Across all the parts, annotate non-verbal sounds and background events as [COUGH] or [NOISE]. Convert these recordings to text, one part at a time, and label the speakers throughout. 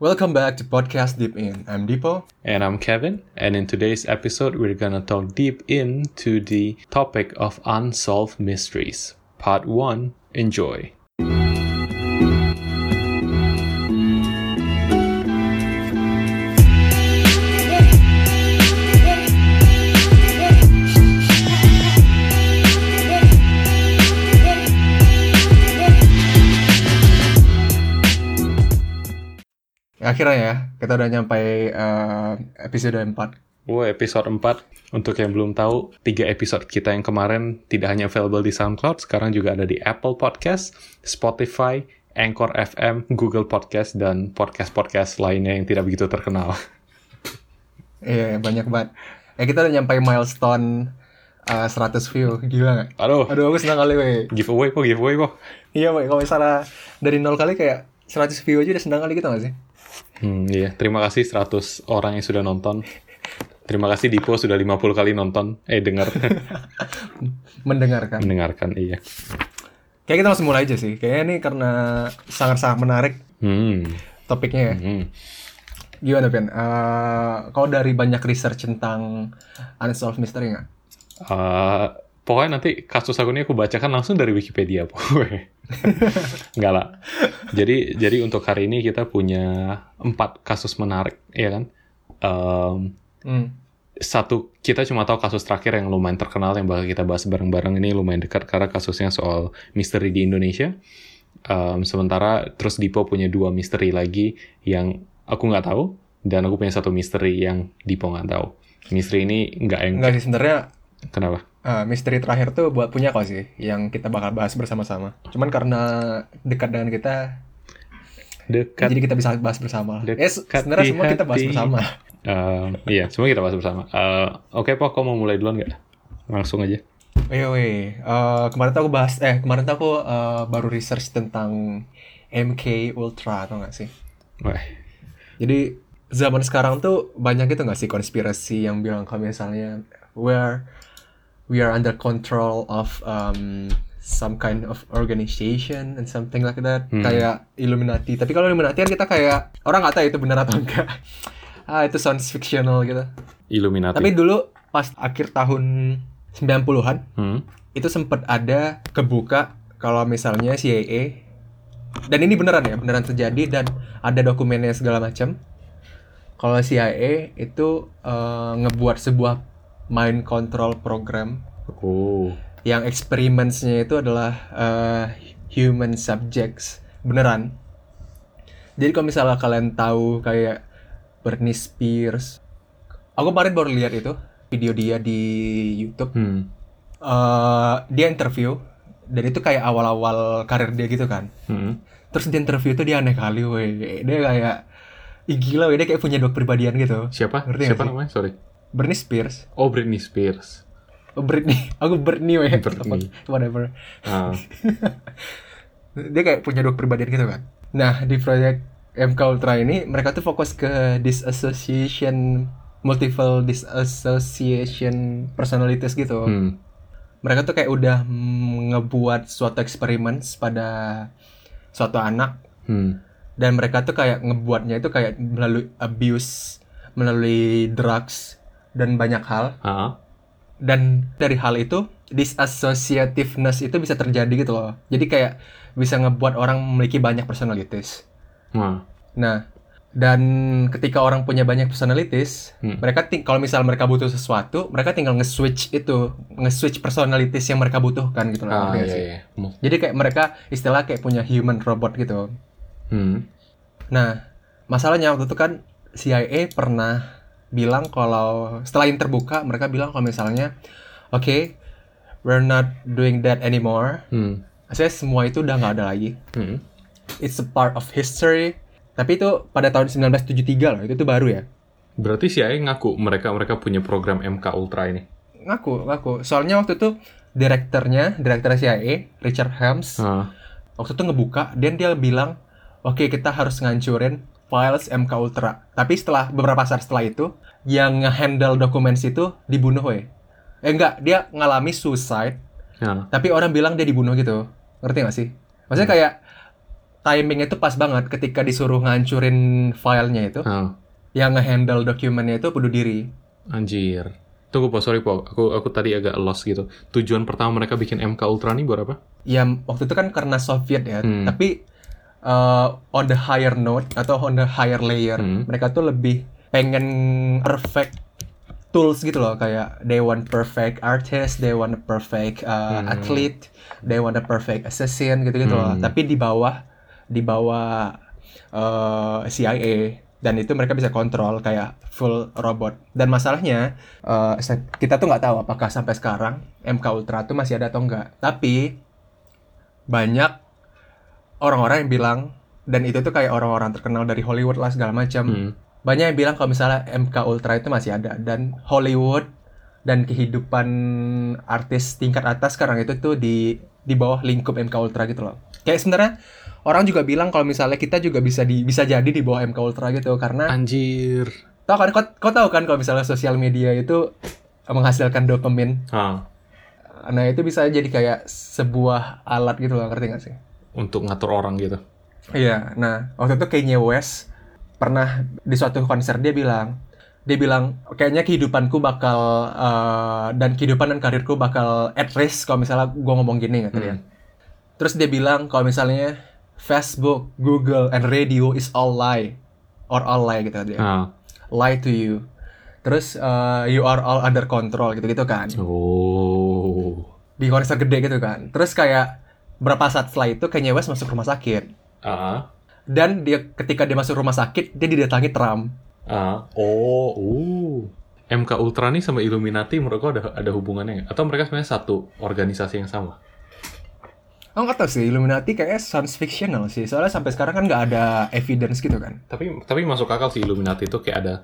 Speaker 1: Welcome back to Podcast Deep In. I'm Dipo.
Speaker 2: And I'm Kevin, and in today's episode, we're gonna talk deep into the topic of unsolved mysteries. Part 1 Enjoy.
Speaker 1: Akhirnya ya, kita udah nyampe uh, episode 4.
Speaker 2: Oh, episode 4. Untuk yang belum tahu, tiga episode kita yang kemarin tidak hanya available di SoundCloud, sekarang juga ada di Apple Podcast, Spotify, Anchor FM, Google Podcast, dan podcast-podcast lainnya yang tidak begitu terkenal. [LAUGHS]
Speaker 1: Iya, banyak banget. Eh, kita udah nyampe milestone uh, 100 view. Gila gak?
Speaker 2: Aduh,
Speaker 1: Aduh, aku senang kali, weh.
Speaker 2: giveaway po, giveaway po.
Speaker 1: Iya, weh. Kalau misalnya dari nol kali kayak 100 view aja udah senang kali gitu gak sih?
Speaker 2: Hmm, iya. Terima kasih 100 orang yang sudah nonton. Terima kasih Dipo sudah 50 kali nonton. Eh, dengar. [LAUGHS]
Speaker 1: Mendengarkan.
Speaker 2: Mendengarkan, iya.
Speaker 1: Kayak kita langsung mulai aja sih. Kayaknya ini karena sangat-sangat menarik
Speaker 2: Hmm.
Speaker 1: topiknya ya.
Speaker 2: hmm.
Speaker 1: Gimana, Ben? Uh, kau dari banyak research tentang Unsolved Mystery nggak?
Speaker 2: Uh, pokoknya nanti kasus aku ini aku bacakan langsung dari Wikipedia [LAUGHS] pokoknya. Enggak lah. Jadi jadi untuk hari ini kita punya empat kasus menarik, ya kan? Um,
Speaker 1: Hmm.
Speaker 2: satu kita cuma tahu kasus terakhir yang lumayan terkenal yang bakal kita bahas bareng-bareng ini lumayan dekat karena kasusnya soal misteri di Indonesia. Um, sementara terus Dipo punya dua misteri lagi yang aku nggak tahu dan aku punya satu misteri yang Dipo nggak tahu. Misteri ini nggak yang
Speaker 1: Enggak sih, sebenarnya
Speaker 2: kenapa?
Speaker 1: uh, misteri terakhir tuh buat punya kau sih, yang kita bakal bahas bersama-sama. Cuman karena dekat dengan kita,
Speaker 2: Dekat
Speaker 1: jadi kita bisa bahas bersama.
Speaker 2: Dekat
Speaker 1: Eh, se- sebenarnya semua kita bahas bersama.
Speaker 2: Um, iya, semua kita bahas bersama. Uh, Oke, Pok, kau mau mulai duluan nggak? Langsung aja.
Speaker 1: Wih. Eh, kemarin tuh aku bahas, eh kemarin tuh aku eh, baru research tentang MK Ultra, atau nggak sih?
Speaker 2: Wah,
Speaker 1: Jadi zaman sekarang tuh banyak itu nggak sih konspirasi yang bilang kalau misalnya where we are under control of um, some kind of organization and something like that
Speaker 2: Hmm.
Speaker 1: kayak Illuminati. Tapi kalau Illuminati kan kita kayak orang nggak tahu itu benar atau enggak. [LAUGHS] ah itu sounds fictional gitu.
Speaker 2: Illuminati.
Speaker 1: Tapi dulu pas akhir tahun 90-an
Speaker 2: Hmm?
Speaker 1: itu sempat ada kebuka kalau misalnya CIA dan ini beneran ya beneran terjadi dan ada dokumennya segala macam kalau CIA itu eh, ngebuat sebuah mind control program
Speaker 2: Oh.
Speaker 1: yang eksperimennya itu adalah eh, human subjects beneran jadi kalau misalnya kalian tahu kayak Britney Spears aku kemarin baru lihat itu video dia di YouTube
Speaker 2: Hmm.
Speaker 1: eh dia interview dan itu kayak awal-awal karir dia gitu kan
Speaker 2: Hmm.
Speaker 1: terus di interview itu dia aneh kali weh dia kayak Ih, gila weh dia kayak punya dua kepribadian gitu
Speaker 2: Siapa?
Speaker 1: Ngerti
Speaker 2: Siapa namanya? Sorry.
Speaker 1: Britney Spears
Speaker 2: Oh, Britney Spears.
Speaker 1: oh, Britney [LAUGHS] aku Britney weh
Speaker 2: Britney.
Speaker 1: whatever
Speaker 2: Ah. [LAUGHS]
Speaker 1: dia kayak punya dua kepribadian gitu kan nah di proyek MK Ultra ini mereka tuh fokus ke disassociation multiple disassociation personalities gitu
Speaker 2: Hmm.
Speaker 1: mereka tuh kayak udah ngebuat suatu eksperimen pada suatu anak
Speaker 2: Hmm.
Speaker 1: dan mereka tuh kayak ngebuatnya itu kayak melalui abuse melalui drugs dan banyak hal
Speaker 2: Ah.
Speaker 1: dan dari hal itu disassociativeness itu bisa terjadi gitu loh jadi kayak bisa ngebuat orang memiliki banyak personalities
Speaker 2: Nah.
Speaker 1: nah dan ketika orang punya banyak personalities
Speaker 2: Hmm.
Speaker 1: mereka kalau misal mereka butuh sesuatu mereka tinggal nge-switch itu nge-switch personalities yang mereka butuhkan gitu loh
Speaker 2: Ah, iya,
Speaker 1: sih?
Speaker 2: iya. Mau-
Speaker 1: jadi kayak mereka istilah kayak punya human robot gitu
Speaker 2: Hmm.
Speaker 1: Nah, masalahnya waktu itu kan CIA pernah bilang kalau setelah ini terbuka, mereka bilang kalau misalnya, oke, we're not doing that anymore.
Speaker 2: Hmm.
Speaker 1: Maksudnya semua itu udah nggak ada lagi.
Speaker 2: Hmm.
Speaker 1: It's a part of history. Tapi itu pada tahun 1973 loh, itu tuh baru ya.
Speaker 2: Berarti CIA ngaku mereka mereka punya program MK Ultra ini.
Speaker 1: Ngaku, ngaku. Soalnya waktu itu direkturnya, direktur CIA, Richard Helms,
Speaker 2: Ah.
Speaker 1: waktu itu ngebuka, dan dia bilang, oke kita harus ngancurin files MK Ultra. Tapi setelah beberapa saat setelah itu, yang nge-handle dokumen itu dibunuh weh. Eh enggak, dia ngalami suicide,
Speaker 2: Ya.
Speaker 1: tapi orang bilang dia dibunuh gitu. Ngerti gak sih? Maksudnya kayak timingnya itu pas banget ketika disuruh ngancurin filenya itu,
Speaker 2: Ah,
Speaker 1: yang ngehandle dokumennya itu bunuh diri.
Speaker 2: anjir. Tunggu po, sorry po, aku aku tadi agak lost gitu. Tujuan pertama mereka bikin MK Ultra nih buat apa?
Speaker 1: Ya waktu itu kan karena Soviet ya,
Speaker 2: Hmm.
Speaker 1: tapi uh, on the higher note atau on the higher layer,
Speaker 2: Hmm.
Speaker 1: mereka tuh lebih pengen perfect tools gitu loh kayak they want perfect artist, they want a perfect uh,
Speaker 2: Hmm.
Speaker 1: athlete, they want a perfect assassin gitu-gitu loh.
Speaker 2: Hmm.
Speaker 1: Tapi di bawah di bawah uh, CIA dan itu mereka bisa kontrol kayak full robot. Dan masalahnya uh, kita tuh nggak tahu apakah sampai sekarang MK Ultra tuh masih ada atau enggak. Tapi banyak orang-orang yang bilang dan itu tuh kayak orang-orang terkenal dari Hollywood lah segala macam.
Speaker 2: Hmm.
Speaker 1: Banyak yang bilang kalau misalnya MK Ultra itu masih ada dan Hollywood dan kehidupan artis tingkat atas sekarang itu tuh di di bawah lingkup MK Ultra gitu loh. Kayak sebenarnya orang juga bilang kalau misalnya kita juga bisa di bisa jadi di bawah MK Ultra gitu karena
Speaker 2: Anjir.
Speaker 1: tau kan kau, kau tahu kan kalau misalnya sosial media itu menghasilkan dopamin.
Speaker 2: Ah,
Speaker 1: Nah, itu bisa jadi kayak sebuah alat gitu loh, ngerti gak sih?
Speaker 2: Untuk ngatur orang gitu.
Speaker 1: Iya, nah waktu itu Kanye West pernah di suatu konser dia bilang, dia bilang kayaknya kehidupanku bakal eh, dan kehidupan dan karirku bakal at risk kalau misalnya gue ngomong gini dia.
Speaker 2: Hmm.
Speaker 1: Terus dia bilang kalau misalnya Facebook, Google, and radio is all lie or all lie gitu dia.
Speaker 2: Ah.
Speaker 1: Lie to you. Terus eh, you are all under control gitu-gitu kan.
Speaker 2: Oh.
Speaker 1: Di konser gede gitu kan. Terus kayak berapa saat setelah itu Kanye West masuk rumah sakit.
Speaker 2: Ah.
Speaker 1: Dan dia ketika dia masuk rumah sakit, dia didatangi Trump.
Speaker 2: Ah. Oh. Uh. MK Ultra nih sama Illuminati menurut gua ada ada hubungannya nggak? Atau mereka sebenarnya satu organisasi yang sama?
Speaker 1: Oh nggak tahu sih, Illuminati kayaknya sounds fictional sih. Soalnya sampai sekarang kan nggak ada evidence gitu kan.
Speaker 2: Tapi tapi masuk akal sih Illuminati itu kayak ada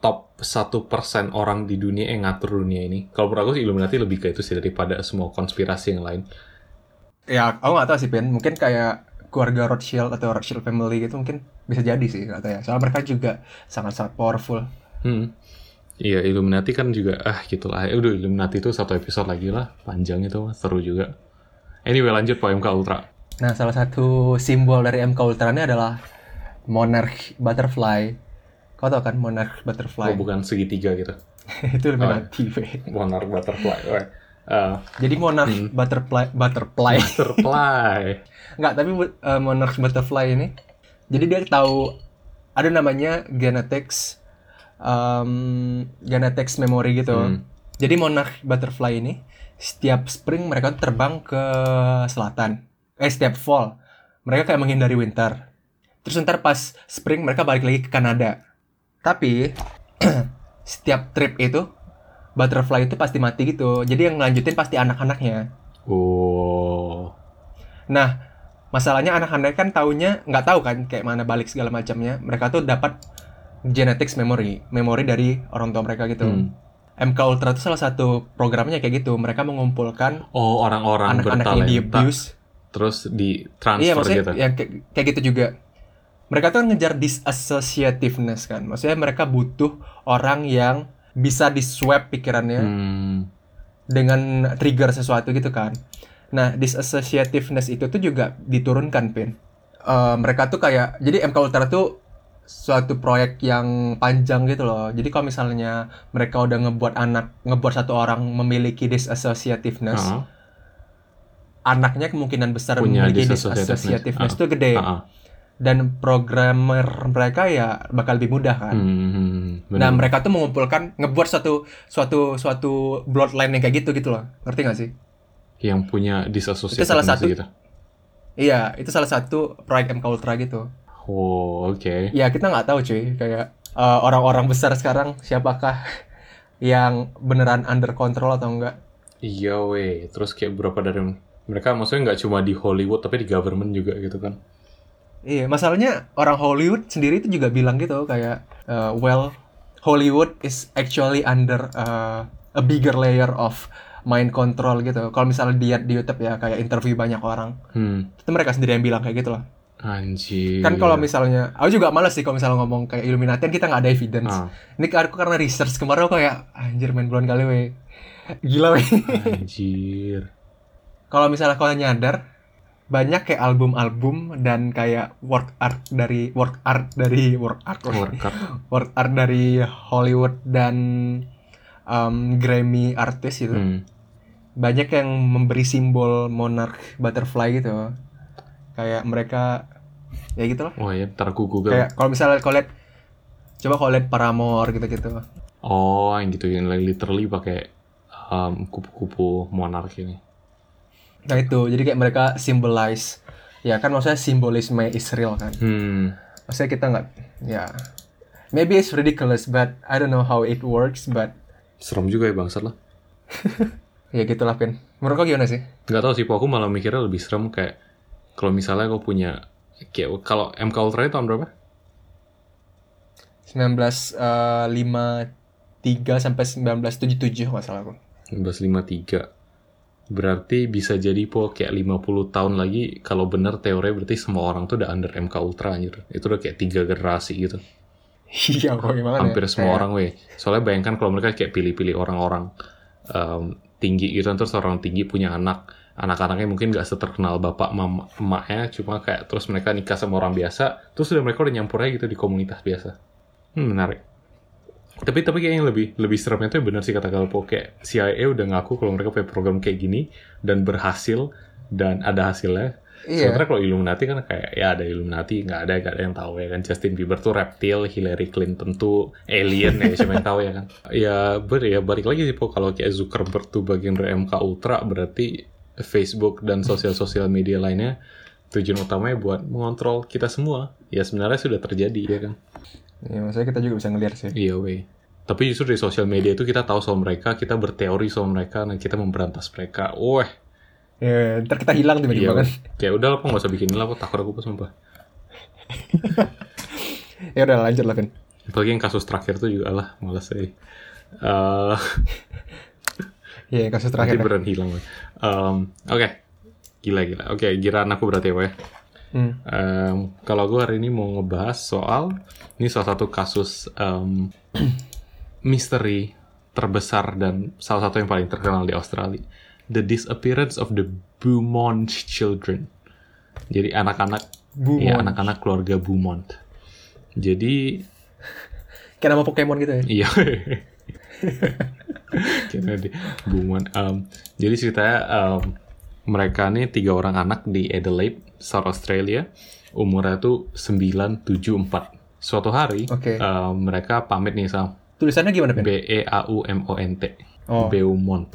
Speaker 2: top 1% orang di dunia yang ngatur dunia ini. Kalau menurut aku sih Illuminati lebih ke itu sih daripada semua konspirasi yang lain.
Speaker 1: Ya, aku nggak tahu sih, Pin. Mungkin kayak keluarga Rothschild atau Rothschild family gitu mungkin bisa jadi sih, nggak tahu ya. Soalnya mereka juga sangat-sangat powerful.
Speaker 2: Hmm. Iya, Illuminati kan juga ah gitulah. Ya udah Illuminati itu satu episode lagi lah, panjang itu seru juga. Anyway, lanjut Pak MK Ultra.
Speaker 1: Nah, salah satu simbol dari MK Ultra ini adalah monarch butterfly. Kau tau kan monarch butterfly?
Speaker 2: Oh, bukan segitiga gitu. [LAUGHS]
Speaker 1: itu Illuminati, Pe.
Speaker 2: Monarch butterfly. Ah,
Speaker 1: Jadi monarch butterfly butterfly.
Speaker 2: butterfly. [LAUGHS]
Speaker 1: Nggak, tapi uh, monarch butterfly ini jadi dia tahu ada namanya genetics um, genetics memory gitu.
Speaker 2: Hmm.
Speaker 1: Jadi monarch butterfly ini setiap spring mereka terbang ke selatan. Eh setiap fall mereka kayak menghindari winter. Terus ntar pas spring mereka balik lagi ke Kanada. Tapi [CLEARS THROAT] setiap trip itu butterfly itu pasti mati gitu. Jadi yang ngelanjutin pasti anak-anaknya.
Speaker 2: Oh.
Speaker 1: Nah, masalahnya anak-anak kan taunya nggak tahu kan kayak mana balik segala macamnya. Mereka tuh dapat genetics memory, memori dari orang tua mereka gitu.
Speaker 2: Hmm.
Speaker 1: MK Ultra itu salah satu programnya kayak gitu. Mereka mengumpulkan
Speaker 2: Oh, orang-orang
Speaker 1: anak-anak yang di abuse.
Speaker 2: terus di transfer
Speaker 1: Iya, maksudnya
Speaker 2: gitu.
Speaker 1: yang kayak, kayak gitu juga. Mereka tuh ngejar disassociativeness kan. Maksudnya mereka butuh orang yang bisa di swap pikirannya
Speaker 2: Hmm.
Speaker 1: dengan trigger sesuatu gitu kan. Nah, disassociativeness itu tuh juga diturunkan, Pin. Eh, mereka tuh kayak, jadi MK Ultra tuh suatu proyek yang panjang gitu loh. Jadi kalau misalnya mereka udah ngebuat anak, ngebuat satu orang memiliki disassociativeness,
Speaker 2: Ah,
Speaker 1: anaknya kemungkinan besar
Speaker 2: Punya
Speaker 1: memiliki
Speaker 2: disassociativeness.
Speaker 1: disassociativeness
Speaker 2: Ah.
Speaker 1: tuh gede.
Speaker 2: ah, ah.
Speaker 1: Dan programmer mereka ya bakal lebih mudah kan.
Speaker 2: Hmm, bener.
Speaker 1: Nah, mereka tuh mengumpulkan, ngebuat suatu suatu suatu bloodline yang kayak gitu gitu loh. Ngerti gak sih?
Speaker 2: yang punya disassociativeness
Speaker 1: Itu salah satu-
Speaker 2: gitu.
Speaker 1: Iya, itu salah satu proyek MK Ultra gitu.
Speaker 2: Oh, oke.
Speaker 1: Ya kita nggak tahu cuy, kayak eh, orang-orang besar sekarang siapakah yang beneran under control atau enggak?
Speaker 2: Iya weh, terus kayak beberapa dari mereka maksudnya nggak cuma di Hollywood tapi di government juga gitu kan.
Speaker 1: Iya, masalahnya orang Hollywood sendiri itu juga bilang gitu kayak eh, well Hollywood is actually under eh, a bigger layer of mind control gitu. Kalau misalnya dia di YouTube ya kayak interview banyak orang,
Speaker 2: Hmm,
Speaker 1: itu mereka sendiri yang bilang kayak gitu loh.
Speaker 2: anjir.
Speaker 1: Kan kalau misalnya, aku juga males sih kalau misalnya ngomong kayak Illuminati kan kita nggak ada evidence.
Speaker 2: Ah,
Speaker 1: Ini aku karena research kemarin aku kayak anjir main bulan kali weh. Gila weh.
Speaker 2: anjir.
Speaker 1: Kalau misalnya kau nyadar banyak kayak album-album dan kayak work art dari work art dari work art
Speaker 2: Workout. [LAUGHS]
Speaker 1: work art dari Hollywood dan um, Grammy artis itu
Speaker 2: Hmm.
Speaker 1: banyak yang memberi simbol monarch butterfly gitu kayak mereka ya gitu lah
Speaker 2: Wah ya, ntar aku google.
Speaker 1: kayak kalau misalnya kau lihat coba kau lihat Paramore gitu-gitu
Speaker 2: Oh, yang gitu yang literally pakai um, kupu-kupu monark ini.
Speaker 1: Nah itu jadi kayak mereka symbolize ya kan maksudnya simbolisme Israel kan
Speaker 2: Hmm.
Speaker 1: maksudnya kita nggak ya maybe it's ridiculous but I don't know how it works but
Speaker 2: Serem juga ya bangsat lah. [LAUGHS]
Speaker 1: ya gitulah Pin menurut kau gimana sih
Speaker 2: Nggak tahu sih, aku malah mikirnya lebih serem kayak kalau misalnya kau punya kayak kalau MK Ultra itu tahun berapa?
Speaker 1: 1953 sampai 1977 masalah aku
Speaker 2: 1953. Berarti bisa jadi po kayak 50 tahun lagi kalau bener teori berarti semua orang tuh udah under MK Ultra anjir. Itu udah kayak tiga generasi gitu.
Speaker 1: iya gimana
Speaker 2: Hampir
Speaker 1: ya?
Speaker 2: semua
Speaker 1: Kayak-
Speaker 2: orang weh. Soalnya bayangkan kalau mereka kayak pilih-pilih orang-orang um, tinggi gitu terus orang tinggi punya anak anak-anaknya mungkin gak seterkenal bapak mama emaknya cuma kayak terus mereka nikah sama orang biasa terus udah mereka udah nyampur aja gitu di komunitas biasa hmm, menarik tapi tapi kayaknya lebih lebih seremnya tuh benar sih kata Galpo kayak CIA udah ngaku kalau mereka punya program kayak gini dan berhasil dan ada hasilnya
Speaker 1: iya
Speaker 2: Sementara kalau Illuminati kan kayak ya ada Illuminati nggak ada nggak ada yang tahu ya kan Justin Bieber tuh reptil, Hillary Clinton tuh alien ya siapa yang tahu ya kan. [LAUGHS] Ya ber ya balik lagi sih po kalau kayak Zuckerberg tuh bagian dari MK Ultra berarti Facebook dan sosial-sosial media lainnya tujuan utamanya buat mengontrol kita semua. Ya sebenarnya sudah terjadi ya kan.
Speaker 1: Ya maksudnya kita juga bisa ngeliat sih
Speaker 2: Iya weh. Tapi justru di sosial media itu kita tahu soal mereka, kita berteori soal mereka, dan kita memberantas mereka. Wah,
Speaker 1: ya, ntar kita hilang
Speaker 2: iya.
Speaker 1: tiba-tiba kan
Speaker 2: Kayak udah lah, nggak usah bikin lah, po. takut aku pas sumpah. [LAUGHS]
Speaker 1: ya udah lanjut lah Pin
Speaker 2: Apalagi yang kasus terakhir tuh juga lah, malas saya. Eh, [LAUGHS]
Speaker 1: ya kasus
Speaker 2: nanti
Speaker 1: terakhir ya.
Speaker 2: beneran hilang. Weh. Em, Oke, gila gila. Oke, giraan aku berarti ya, Weh.
Speaker 1: Hmm.
Speaker 2: Em, kalau gue hari ini mau ngebahas soal ini salah satu kasus em, [CLEARS THROAT] misteri terbesar dan salah satu yang paling terkenal di Australia, the disappearance of the Beaumont children. Jadi anak-anak, ya anak-anak keluarga Beaumont. Jadi [LAUGHS]
Speaker 1: kayak nama Pokemon gitu ya
Speaker 2: Iya. [LAUGHS] Beaumont. Um, jadi ceritanya um, mereka nih tiga orang anak di Adelaide, South Australia. Umurnya tuh 974. Suatu hari
Speaker 1: Oke.
Speaker 2: um, mereka pamit nih sama
Speaker 1: tulisannya gimana Pin?
Speaker 2: B E A U M O N T.
Speaker 1: Oh.
Speaker 2: Beaumont.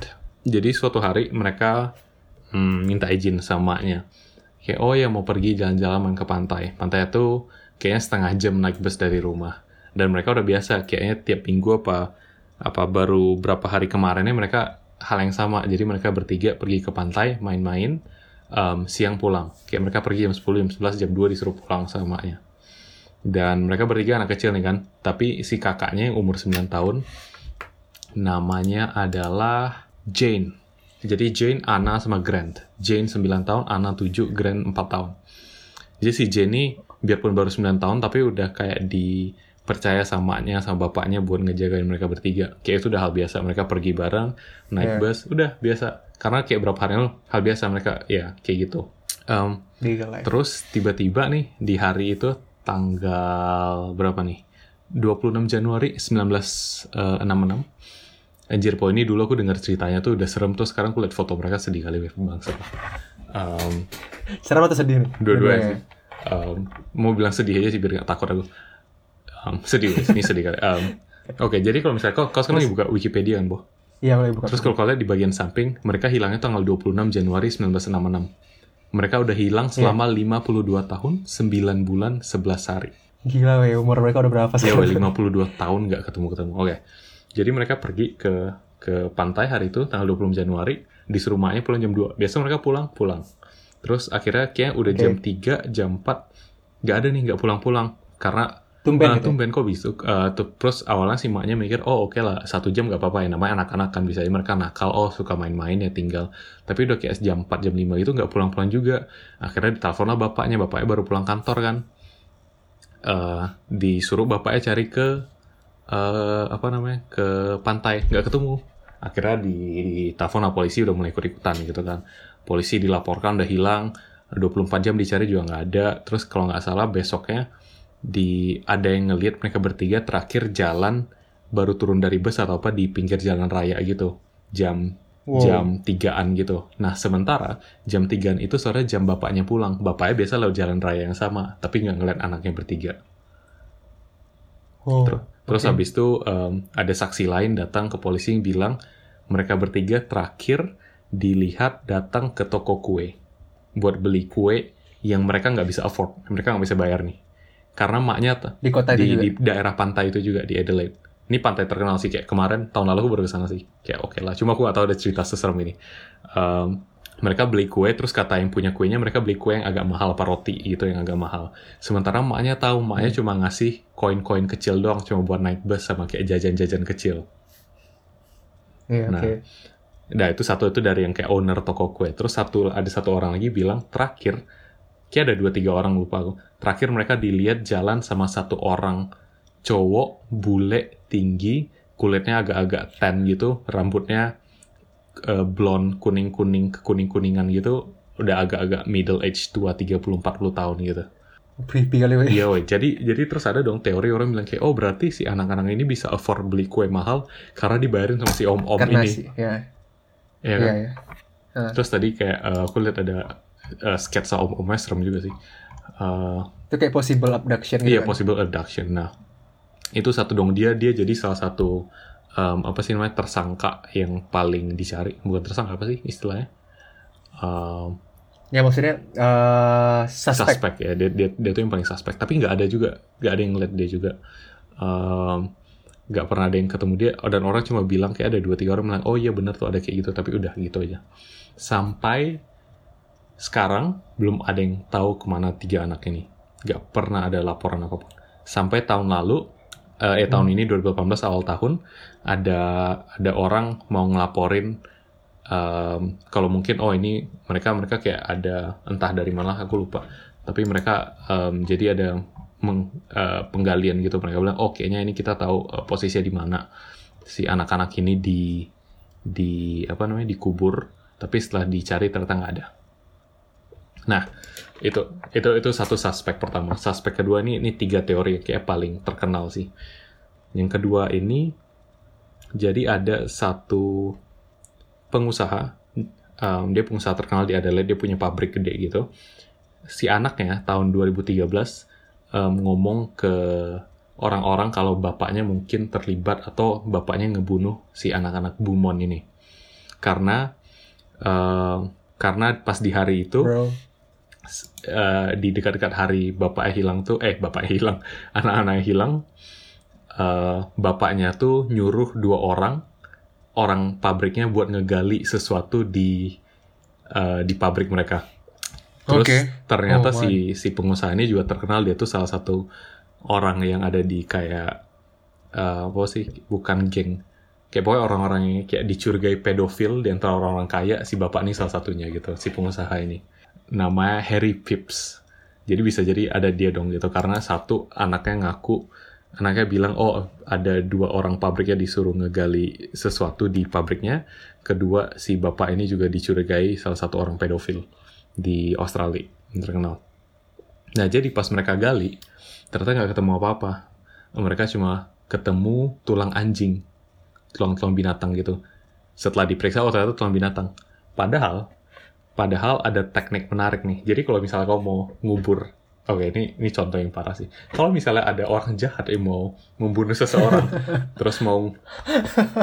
Speaker 2: Jadi suatu hari mereka hmm, minta izin sama maknya. Kayak oh ya mau pergi jalan-jalan main ke pantai. Pantai itu kayaknya setengah jam naik bus dari rumah. Dan mereka udah biasa kayaknya tiap minggu apa apa baru berapa hari kemarinnya mereka hal yang sama. Jadi mereka bertiga pergi ke pantai main-main em, siang pulang. Kayak mereka pergi jam 10, jam 11, jam 2 disuruh pulang sama maknya. Dan mereka bertiga anak kecil nih kan. Tapi si kakaknya yang umur 9 tahun namanya adalah Jane. Jadi Jane, Anna, sama Grant. Jane 9 tahun, Anna 7, Grant 4 tahun. Jadi si Jane ini biarpun baru 9 tahun tapi udah kayak dipercaya sama maknya sama bapaknya buat ngejagain mereka bertiga. Kayak itu udah hal biasa. Mereka pergi bareng, naik
Speaker 1: Iya.
Speaker 2: bus, udah biasa. Karena kayak berapa hari lalu hal biasa mereka ya kayak gitu.
Speaker 1: Life.
Speaker 2: Terus tiba-tiba nih di hari itu tanggal berapa nih? 26 Januari 1966. Anjir po ini dulu aku dengar ceritanya tuh udah serem tuh sekarang aku lihat foto mereka sedih kali weh bangsa. Um,
Speaker 1: Serem atau sedih
Speaker 2: dua-duanya sih. Um, mau bilang sedih aja sih biar gak takut aku. Um, sedih ini sedih kali. Um, Oke, jadi kalau misalnya kau, kau sekarang lagi buka Wikipedia kan, Bo?
Speaker 1: Iya boleh buka.
Speaker 2: Terus kalau kalian di bagian samping, mereka hilangnya tanggal 26 Januari 1966. Mereka udah hilang selama 52 tahun, 9 bulan, 11 hari.
Speaker 1: Gila weh umur mereka udah berapa sih?
Speaker 2: Ya, weh, 52 tahun nggak ketemu-ketemu. Oke. Jadi mereka pergi ke ke pantai hari itu, tanggal 20 Januari, disuruh maknya pulang jam 2. Biasa mereka pulang, pulang. Terus akhirnya kayak udah
Speaker 1: Oke.
Speaker 2: jam 3, jam 4, nggak ada nih, nggak pulang-pulang. Karena
Speaker 1: Tumben
Speaker 2: Ah,
Speaker 1: gitu.
Speaker 2: tumben kok bisa. Tuh, terus awalnya si maknya mikir, oh oke lah, satu jam gak apa-apa ya. Namanya anak-anak kan bisa aja mereka nakal, oh suka main-main ya tinggal. Tapi udah kayak jam 4, jam 5 gitu nggak pulang-pulang juga. Akhirnya ditelepon lah bapaknya, bapaknya baru pulang kantor kan. Eh, disuruh bapaknya cari ke eh apa namanya ke pantai nggak ketemu akhirnya di, di telepon lah polisi udah mulai ikut ikutan gitu kan polisi dilaporkan udah hilang 24 jam dicari juga nggak ada terus kalau nggak salah besoknya di ada yang ngelihat mereka bertiga terakhir jalan baru turun dari bus atau apa di pinggir jalan raya gitu jam
Speaker 1: Wow.
Speaker 2: jam tigaan gitu. Nah sementara jam tigaan itu sore jam bapaknya pulang. Bapaknya biasa lewat jalan raya yang sama, tapi nggak ngeliat anaknya bertiga.
Speaker 1: Wow.
Speaker 2: Terus, terus
Speaker 1: Oke.
Speaker 2: habis itu em, ada saksi lain datang ke polisi yang bilang mereka bertiga terakhir dilihat datang ke toko kue buat beli kue yang mereka nggak bisa afford, mereka nggak bisa bayar nih. Karena maknya
Speaker 1: Di kota itu
Speaker 2: di,
Speaker 1: juga.
Speaker 2: di daerah pantai itu juga di Adelaide. Ini pantai terkenal sih kayak kemarin tahun lalu aku baru ke sana sih. Kayak oke lah. Cuma aku gak tahu ada cerita seserem ini. Em, mereka beli kue terus kata yang punya kuenya mereka beli kue yang agak mahal apa roti gitu yang agak mahal. Sementara maknya tahu maknya
Speaker 1: Hmm.
Speaker 2: cuma ngasih koin-koin kecil doang cuma buat naik bus sama kayak jajan-jajan kecil.
Speaker 1: Iya,
Speaker 2: Nah,
Speaker 1: oke.
Speaker 2: Nah itu satu itu dari yang kayak owner toko kue. Terus satu ada satu orang lagi bilang terakhir, kayak ada dua tiga orang lupa aku. Terakhir mereka dilihat jalan sama satu orang cowok bule tinggi, kulitnya agak-agak tan gitu, rambutnya eh, blonde kuning kuning kuning kuningan gitu, udah agak-agak middle age tua 30-40 tahun gitu.
Speaker 1: Creepy kali, weh.
Speaker 2: Iya, weh. Jadi jadi terus ada dong teori orang bilang kayak oh berarti si anak-anak ini bisa afford beli kue mahal karena dibayarin sama si om-om
Speaker 1: Karena
Speaker 2: ini.
Speaker 1: sih, ya.
Speaker 2: Iya
Speaker 1: Iya,
Speaker 2: kan?
Speaker 1: iya. Ah.
Speaker 2: Terus tadi kayak eh, aku lihat ada eh, sketsa om-omnya serem juga sih. Eh,
Speaker 1: Itu kayak possible abduction gitu
Speaker 2: iya
Speaker 1: kan.
Speaker 2: possible abduction. Nah itu satu dong. Dia dia jadi salah satu em, apa sih namanya tersangka yang paling dicari. Bukan tersangka apa sih istilahnya? Em,
Speaker 1: Ya maksudnya eh suspek.
Speaker 2: suspek ya. Dia, dia dia tuh yang paling suspek tapi nggak ada juga nggak ada yang ngeliat dia juga. Em, nggak pernah ada yang ketemu dia. Dan orang cuma bilang kayak ada dua tiga orang bilang oh iya benar tuh ada kayak gitu. Tapi udah gitu aja. Sampai sekarang belum ada yang tahu ke mana tiga anak ini. Nggak pernah ada laporan apa pun. Sampai tahun lalu eh, eh tahun ini 2018 awal tahun ada ada orang mau ngelaporin em, kalau mungkin oh ini mereka mereka kayak ada entah dari mana aku lupa. Tapi mereka em, jadi ada meng- eh, penggalian gitu. Mereka bilang oh kayaknya ini kita tahu eh, posisinya di mana. Si anak-anak ini di di apa namanya dikubur tapi setelah dicari ternyata nggak ada nah itu itu itu satu suspek pertama. Suspek kedua ini ini tiga teori yang kayak paling terkenal sih. Yang kedua ini jadi ada satu pengusaha um, dia pengusaha terkenal di Adelaide dia punya pabrik gede gitu. Si anaknya tahun 2013 um, ngomong ke orang-orang kalau bapaknya mungkin terlibat atau bapaknya ngebunuh si anak-anak Bumon ini. Karena um, karena pas di hari itu
Speaker 1: Bro.
Speaker 2: Eh, di dekat-dekat hari bapaknya hilang tuh eh bapaknya hilang [LAUGHS] anak-anaknya hilang eh, bapaknya tuh nyuruh dua orang orang pabriknya buat ngegali sesuatu di eh, di pabrik mereka. Terus
Speaker 1: Oke.
Speaker 2: ternyata
Speaker 1: Oh,
Speaker 2: si si pengusaha ini juga terkenal dia tuh salah satu orang yang ada di kayak eh, apa sih bukan geng. Kayak pokoknya orang-orang yang kayak dicurigai pedofil di antara orang-orang kaya si bapak ini salah satunya gitu si pengusaha ini namanya Harry Pips. Jadi bisa jadi ada dia dong gitu karena satu anaknya ngaku anaknya bilang oh ada dua orang pabriknya disuruh ngegali sesuatu di pabriknya. Kedua si bapak ini juga dicurigai salah satu orang pedofil di Australia yang terkenal. Nah jadi pas mereka gali ternyata nggak ketemu apa-apa. Mereka cuma ketemu tulang anjing, tulang-tulang binatang gitu. Setelah diperiksa oh ternyata tulang binatang. Padahal Padahal ada teknik menarik nih. Jadi kalau misalnya kau mau ngubur, oke ini ini contoh yang parah sih. Kalau misalnya ada orang jahat yang mau membunuh seseorang, [LAUGHS] terus mau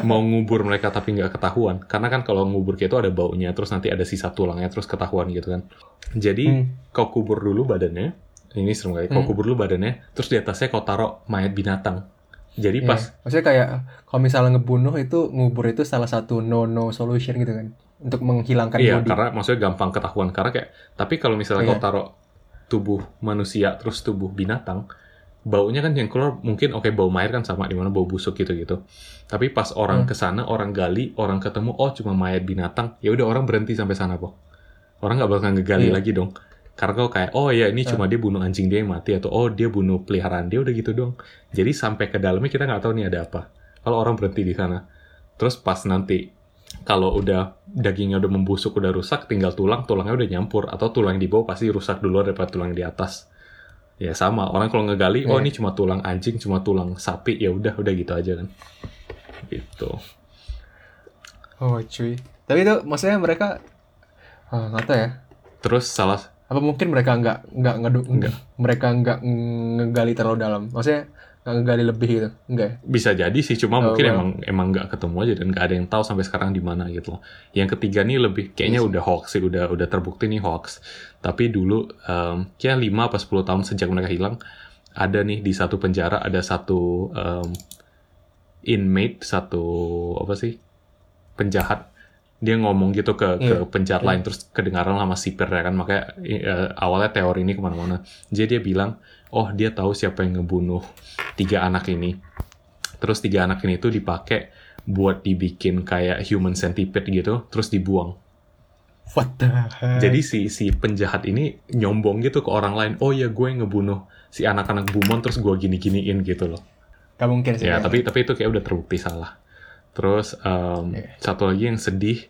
Speaker 2: mau ngubur mereka tapi nggak ketahuan, karena kan kalau ngubur kayak itu ada baunya, terus nanti ada sisa tulangnya, terus ketahuan gitu kan. Jadi
Speaker 1: Hmm.
Speaker 2: kau kubur dulu badannya, ini serem kali. Kau
Speaker 1: Hmm.
Speaker 2: kubur dulu badannya, terus di atasnya kau taruh mayat binatang. Jadi
Speaker 1: Iya.
Speaker 2: pas
Speaker 1: Maksudnya kayak kalau misalnya ngebunuh itu ngubur itu salah satu no no solution gitu kan untuk menghilangkan
Speaker 2: Iya,
Speaker 1: body.
Speaker 2: karena maksudnya gampang ketahuan. Karena kayak, tapi kalau misalnya
Speaker 1: Iya.
Speaker 2: kau taruh tubuh manusia terus tubuh binatang, baunya kan yang keluar mungkin oke bau mayat kan sama di mana bau busuk gitu gitu. Tapi pas orang
Speaker 1: Hmm.
Speaker 2: ke sana, orang gali, orang ketemu, oh cuma mayat binatang, ya udah orang berhenti sampai sana kok. Orang nggak bakal ngegali
Speaker 1: Iya.
Speaker 2: lagi dong. Karena kau kayak, oh ya ini cuma dia bunuh anjing dia yang mati atau oh dia bunuh peliharaan dia udah gitu dong. Jadi sampai ke dalamnya kita nggak tahu nih ada apa. Kalau orang berhenti di sana, terus pas nanti kalau udah dagingnya udah membusuk udah rusak tinggal tulang tulangnya udah nyampur atau tulang di bawah pasti rusak dulu daripada tulang di atas ya sama orang kalau ngegali oh
Speaker 1: Iya.
Speaker 2: ini cuma tulang anjing cuma tulang sapi ya udah udah gitu aja kan gitu
Speaker 1: Oh cuy. Tapi itu maksudnya mereka oh, nggak tahu ya.
Speaker 2: terus salah
Speaker 1: Apa mungkin mereka nggak nggak ngeduk
Speaker 2: Nggak.
Speaker 1: mereka nggak ngegali terlalu dalam. Maksudnya nggak ngegali lebih gitu. Enggak.
Speaker 2: bisa jadi sih cuma
Speaker 1: Oh,
Speaker 2: mungkin
Speaker 1: well.
Speaker 2: emang emang nggak ketemu aja dan nggak ada yang tahu sampai sekarang di mana gitu loh yang ketiga nih lebih kayaknya
Speaker 1: Yes.
Speaker 2: udah hoax sih udah udah terbukti nih hoax tapi dulu um, kayak 5 apa 10 tahun sejak mereka hilang ada nih di satu penjara ada satu um, inmate satu apa sih penjahat dia ngomong gitu ke ke
Speaker 1: Iya.
Speaker 2: penjahat lain terus kedengaran sama sipir ya kan makanya eh, awalnya teori ini ke mana-mana jadi dia bilang oh dia tahu siapa yang ngebunuh tiga anak ini terus tiga anak ini tuh dipakai buat dibikin kayak human centipede gitu terus dibuang
Speaker 1: What the heck?
Speaker 2: jadi si si penjahat ini nyombong gitu ke orang lain oh ya gue yang ngebunuh si anak-anak bumon terus gue gini-giniin gitu loh
Speaker 1: Gak mungkin sih.
Speaker 2: ya tapi tapi itu kayak udah terbukti salah terus em,
Speaker 1: Iya.
Speaker 2: satu lagi yang sedih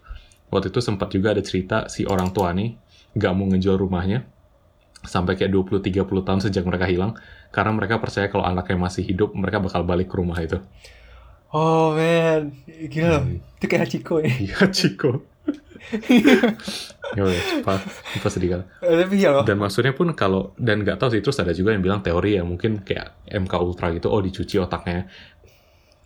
Speaker 2: waktu itu sempat juga ada cerita si orang tua nih nggak mau ngejual rumahnya sampai kayak 20-30 tahun sejak mereka hilang karena mereka percaya kalau anaknya masih hidup mereka bakal balik ke rumah itu
Speaker 1: Oh man, gila.
Speaker 2: Hmm.
Speaker 1: Itu kayak Hachiko ya.
Speaker 2: iya [LAUGHS] ya udah cepat cepat sedih kan dan maksudnya pun kalau dan nggak tahu sih terus ada juga yang bilang teori ya mungkin kayak MK Ultra gitu oh dicuci otaknya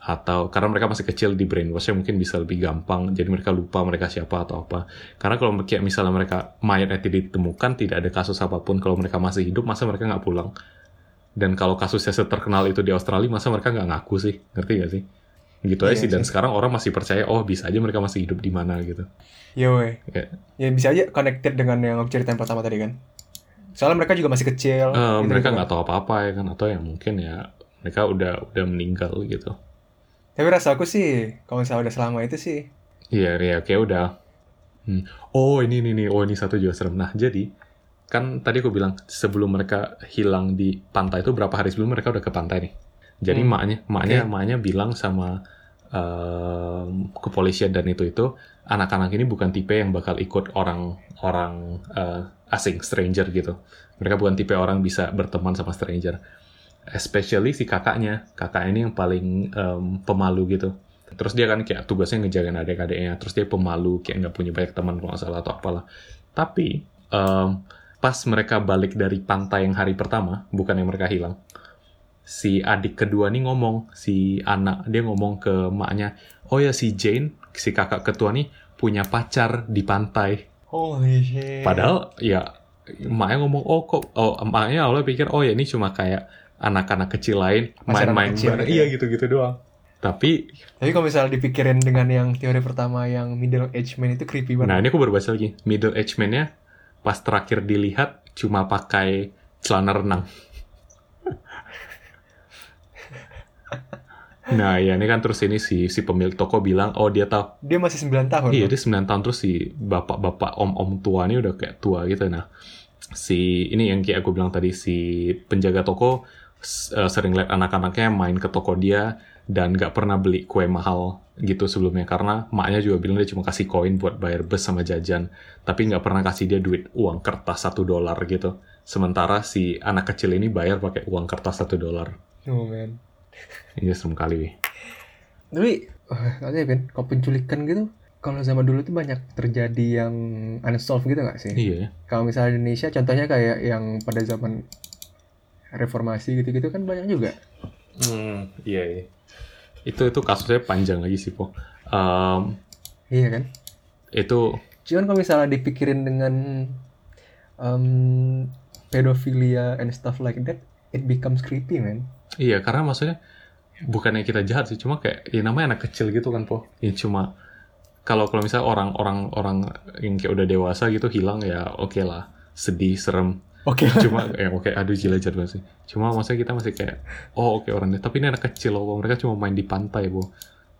Speaker 2: atau karena mereka masih kecil di brainwash mungkin bisa lebih gampang jadi mereka lupa mereka siapa atau apa karena kalau kayak misalnya mereka mayatnya tidak ditemukan tidak ada kasus apa pun kalau mereka masih hidup masa mereka nggak pulang dan kalau kasusnya seterkenal itu di Australia masa mereka nggak ngaku sih ngerti gak sih gitu aja
Speaker 1: Iya
Speaker 2: sih dan
Speaker 1: sih.
Speaker 2: sekarang orang masih percaya oh bisa aja mereka masih hidup di mana gitu
Speaker 1: Ya weh.
Speaker 2: Kayak,
Speaker 1: Ya bisa aja connected dengan yang cerita yang pertama tadi kan. Soalnya mereka juga masih kecil.
Speaker 2: Eh,
Speaker 1: gitu-gitu
Speaker 2: mereka
Speaker 1: kan.
Speaker 2: nggak tahu apa-apa ya kan atau ya mungkin ya mereka udah udah meninggal gitu
Speaker 1: Tapi rasa aku sih, kalau misalnya udah selama itu sih,
Speaker 2: iya ya kayak udah. Hmm. oh ini ini nih oh ini satu juga serem. Nah jadi kan tadi aku bilang sebelum mereka hilang di pantai itu berapa hari sebelum mereka udah ke pantai nih? Jadi
Speaker 1: Hmm.
Speaker 2: maknya maknya
Speaker 1: Oke.
Speaker 2: maknya bilang sama em, kepolisian dan itu itu anak-anak ini bukan tipe yang bakal ikut orang orang eh, asing stranger gitu. Mereka bukan tipe orang bisa berteman sama stranger especially si kakaknya. Kakak ini yang paling em, pemalu gitu. Terus dia kan kayak tugasnya ngejagain adik-adiknya. Terus dia pemalu kayak nggak punya banyak teman kalau nggak salah atau apalah. Tapi em, pas mereka balik dari pantai yang hari pertama bukan yang mereka hilang si adik kedua nih ngomong si anak dia ngomong ke maknya oh ya si Jane si kakak ketua nih punya pacar di pantai.
Speaker 1: Holy shit.
Speaker 2: Padahal ya emaknya ngomong oh kok oh emaknya awalnya pikir oh ya ini cuma kayak anak-anak kecil lain main-main bareng. iya
Speaker 1: ya.
Speaker 2: gitu-gitu doang. Tapi
Speaker 1: Tapi kalau misalnya dipikirin dengan yang teori pertama yang middle age man itu creepy
Speaker 2: nah
Speaker 1: banget.
Speaker 2: ini aku baru baca lagi middle age man-nya pas terakhir dilihat cuma pakai celana renang. [LAUGHS] nah ya ini kan terus ini si si pemilik toko bilang oh dia tahu
Speaker 1: Dia masih 9 tahun.
Speaker 2: Iya, dia 9 tahun terus si bapak-bapak om-om tua ini udah kayak tua gitu. Nah, si ini yang kayak aku bilang tadi si penjaga toko eh, sering lihat anak-anaknya main ke toko dia dan nggak pernah beli kue mahal gitu sebelumnya karena maknya juga bilang dia cuma kasih koin buat bayar bus sama jajan tapi nggak pernah kasih dia duit uang kertas satu dolar gitu sementara si anak kecil ini bayar pakai uang kertas satu dolar
Speaker 1: Oh man. [LAUGHS]
Speaker 2: ini serem kali wih.
Speaker 1: Tapi, uh, katanya Ben, kalau penculikan gitu, kalau zaman dulu tuh banyak terjadi yang unsolved gitu nggak sih?
Speaker 2: iya ya
Speaker 1: Kalau misalnya di Indonesia, contohnya kayak yang pada zaman reformasi gitu-gitu kan banyak juga.
Speaker 2: Hmm, iya, iya. Itu itu kasusnya panjang lagi sih, Po. Em,
Speaker 1: Iya kan?
Speaker 2: itu
Speaker 1: Cuman kalau misalnya dipikirin dengan um, pedophilia and stuff like that, it becomes creepy, man.
Speaker 2: iya karena maksudnya bukannya kita jahat sih, cuma kayak ya namanya anak kecil gitu kan, Po. Ya cuma kalau kalau misalnya orang-orang orang yang kayak udah dewasa gitu hilang ya oke lah, sedih, serem.
Speaker 1: Oke. [LAUGHS]
Speaker 2: Cuma ya oke, aduh gila banget sih. Cuma maksudnya kita masih kayak oh oke orang ini, tapi ini anak kecil loh, mereka cuma main di pantai, Po.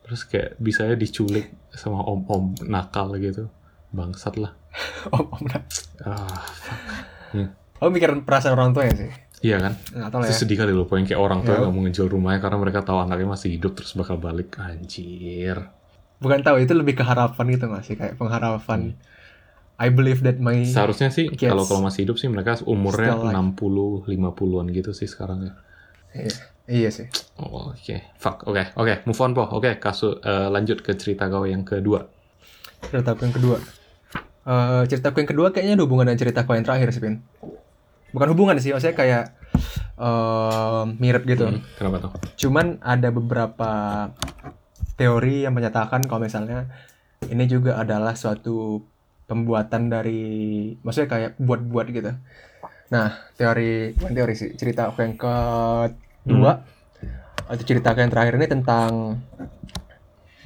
Speaker 2: Terus kayak bisa diculik sama om-om nakal gitu. Bangsat lah. [LAUGHS]
Speaker 1: om, om, nah.
Speaker 2: Ah,
Speaker 1: Oh, mikir perasaan orang tua ya sih?
Speaker 2: iya kan?
Speaker 1: Nggak tahu ya.
Speaker 2: sedih kali loh, poin kayak orang tua
Speaker 1: Ya.
Speaker 2: nggak mau ngejual rumahnya karena mereka tahu anaknya masih hidup terus bakal balik. Anjir.
Speaker 1: bukan tahu itu lebih ke harapan gitu nggak sih kayak pengharapan I believe that my
Speaker 2: Seharusnya sih
Speaker 1: Kids.
Speaker 2: kalau kalau masih hidup sih mereka umurnya
Speaker 1: Still like-
Speaker 2: 60 50-an gitu sih sekarang ya.
Speaker 1: iya, iya sih
Speaker 2: Oh, oke. Fuck. Oke, oke. Move on, Po. Oke, kasus eh, lanjut ke cerita kau yang kedua.
Speaker 1: ceritaku yang kedua Eh ceritaku yang kedua kayaknya ada hubungan dengan ceritaku yang terakhir sih Pin bukan hubungan sih maksudnya kayak eh mirip gitu
Speaker 2: Hmm, kenapa tuh?
Speaker 1: cuman ada beberapa teori yang menyatakan kalau misalnya ini juga adalah suatu pembuatan dari maksudnya kayak buat-buat gitu nah teori bukan teori sih cerita aku yang kedua atau cerita aku yang terakhir ini tentang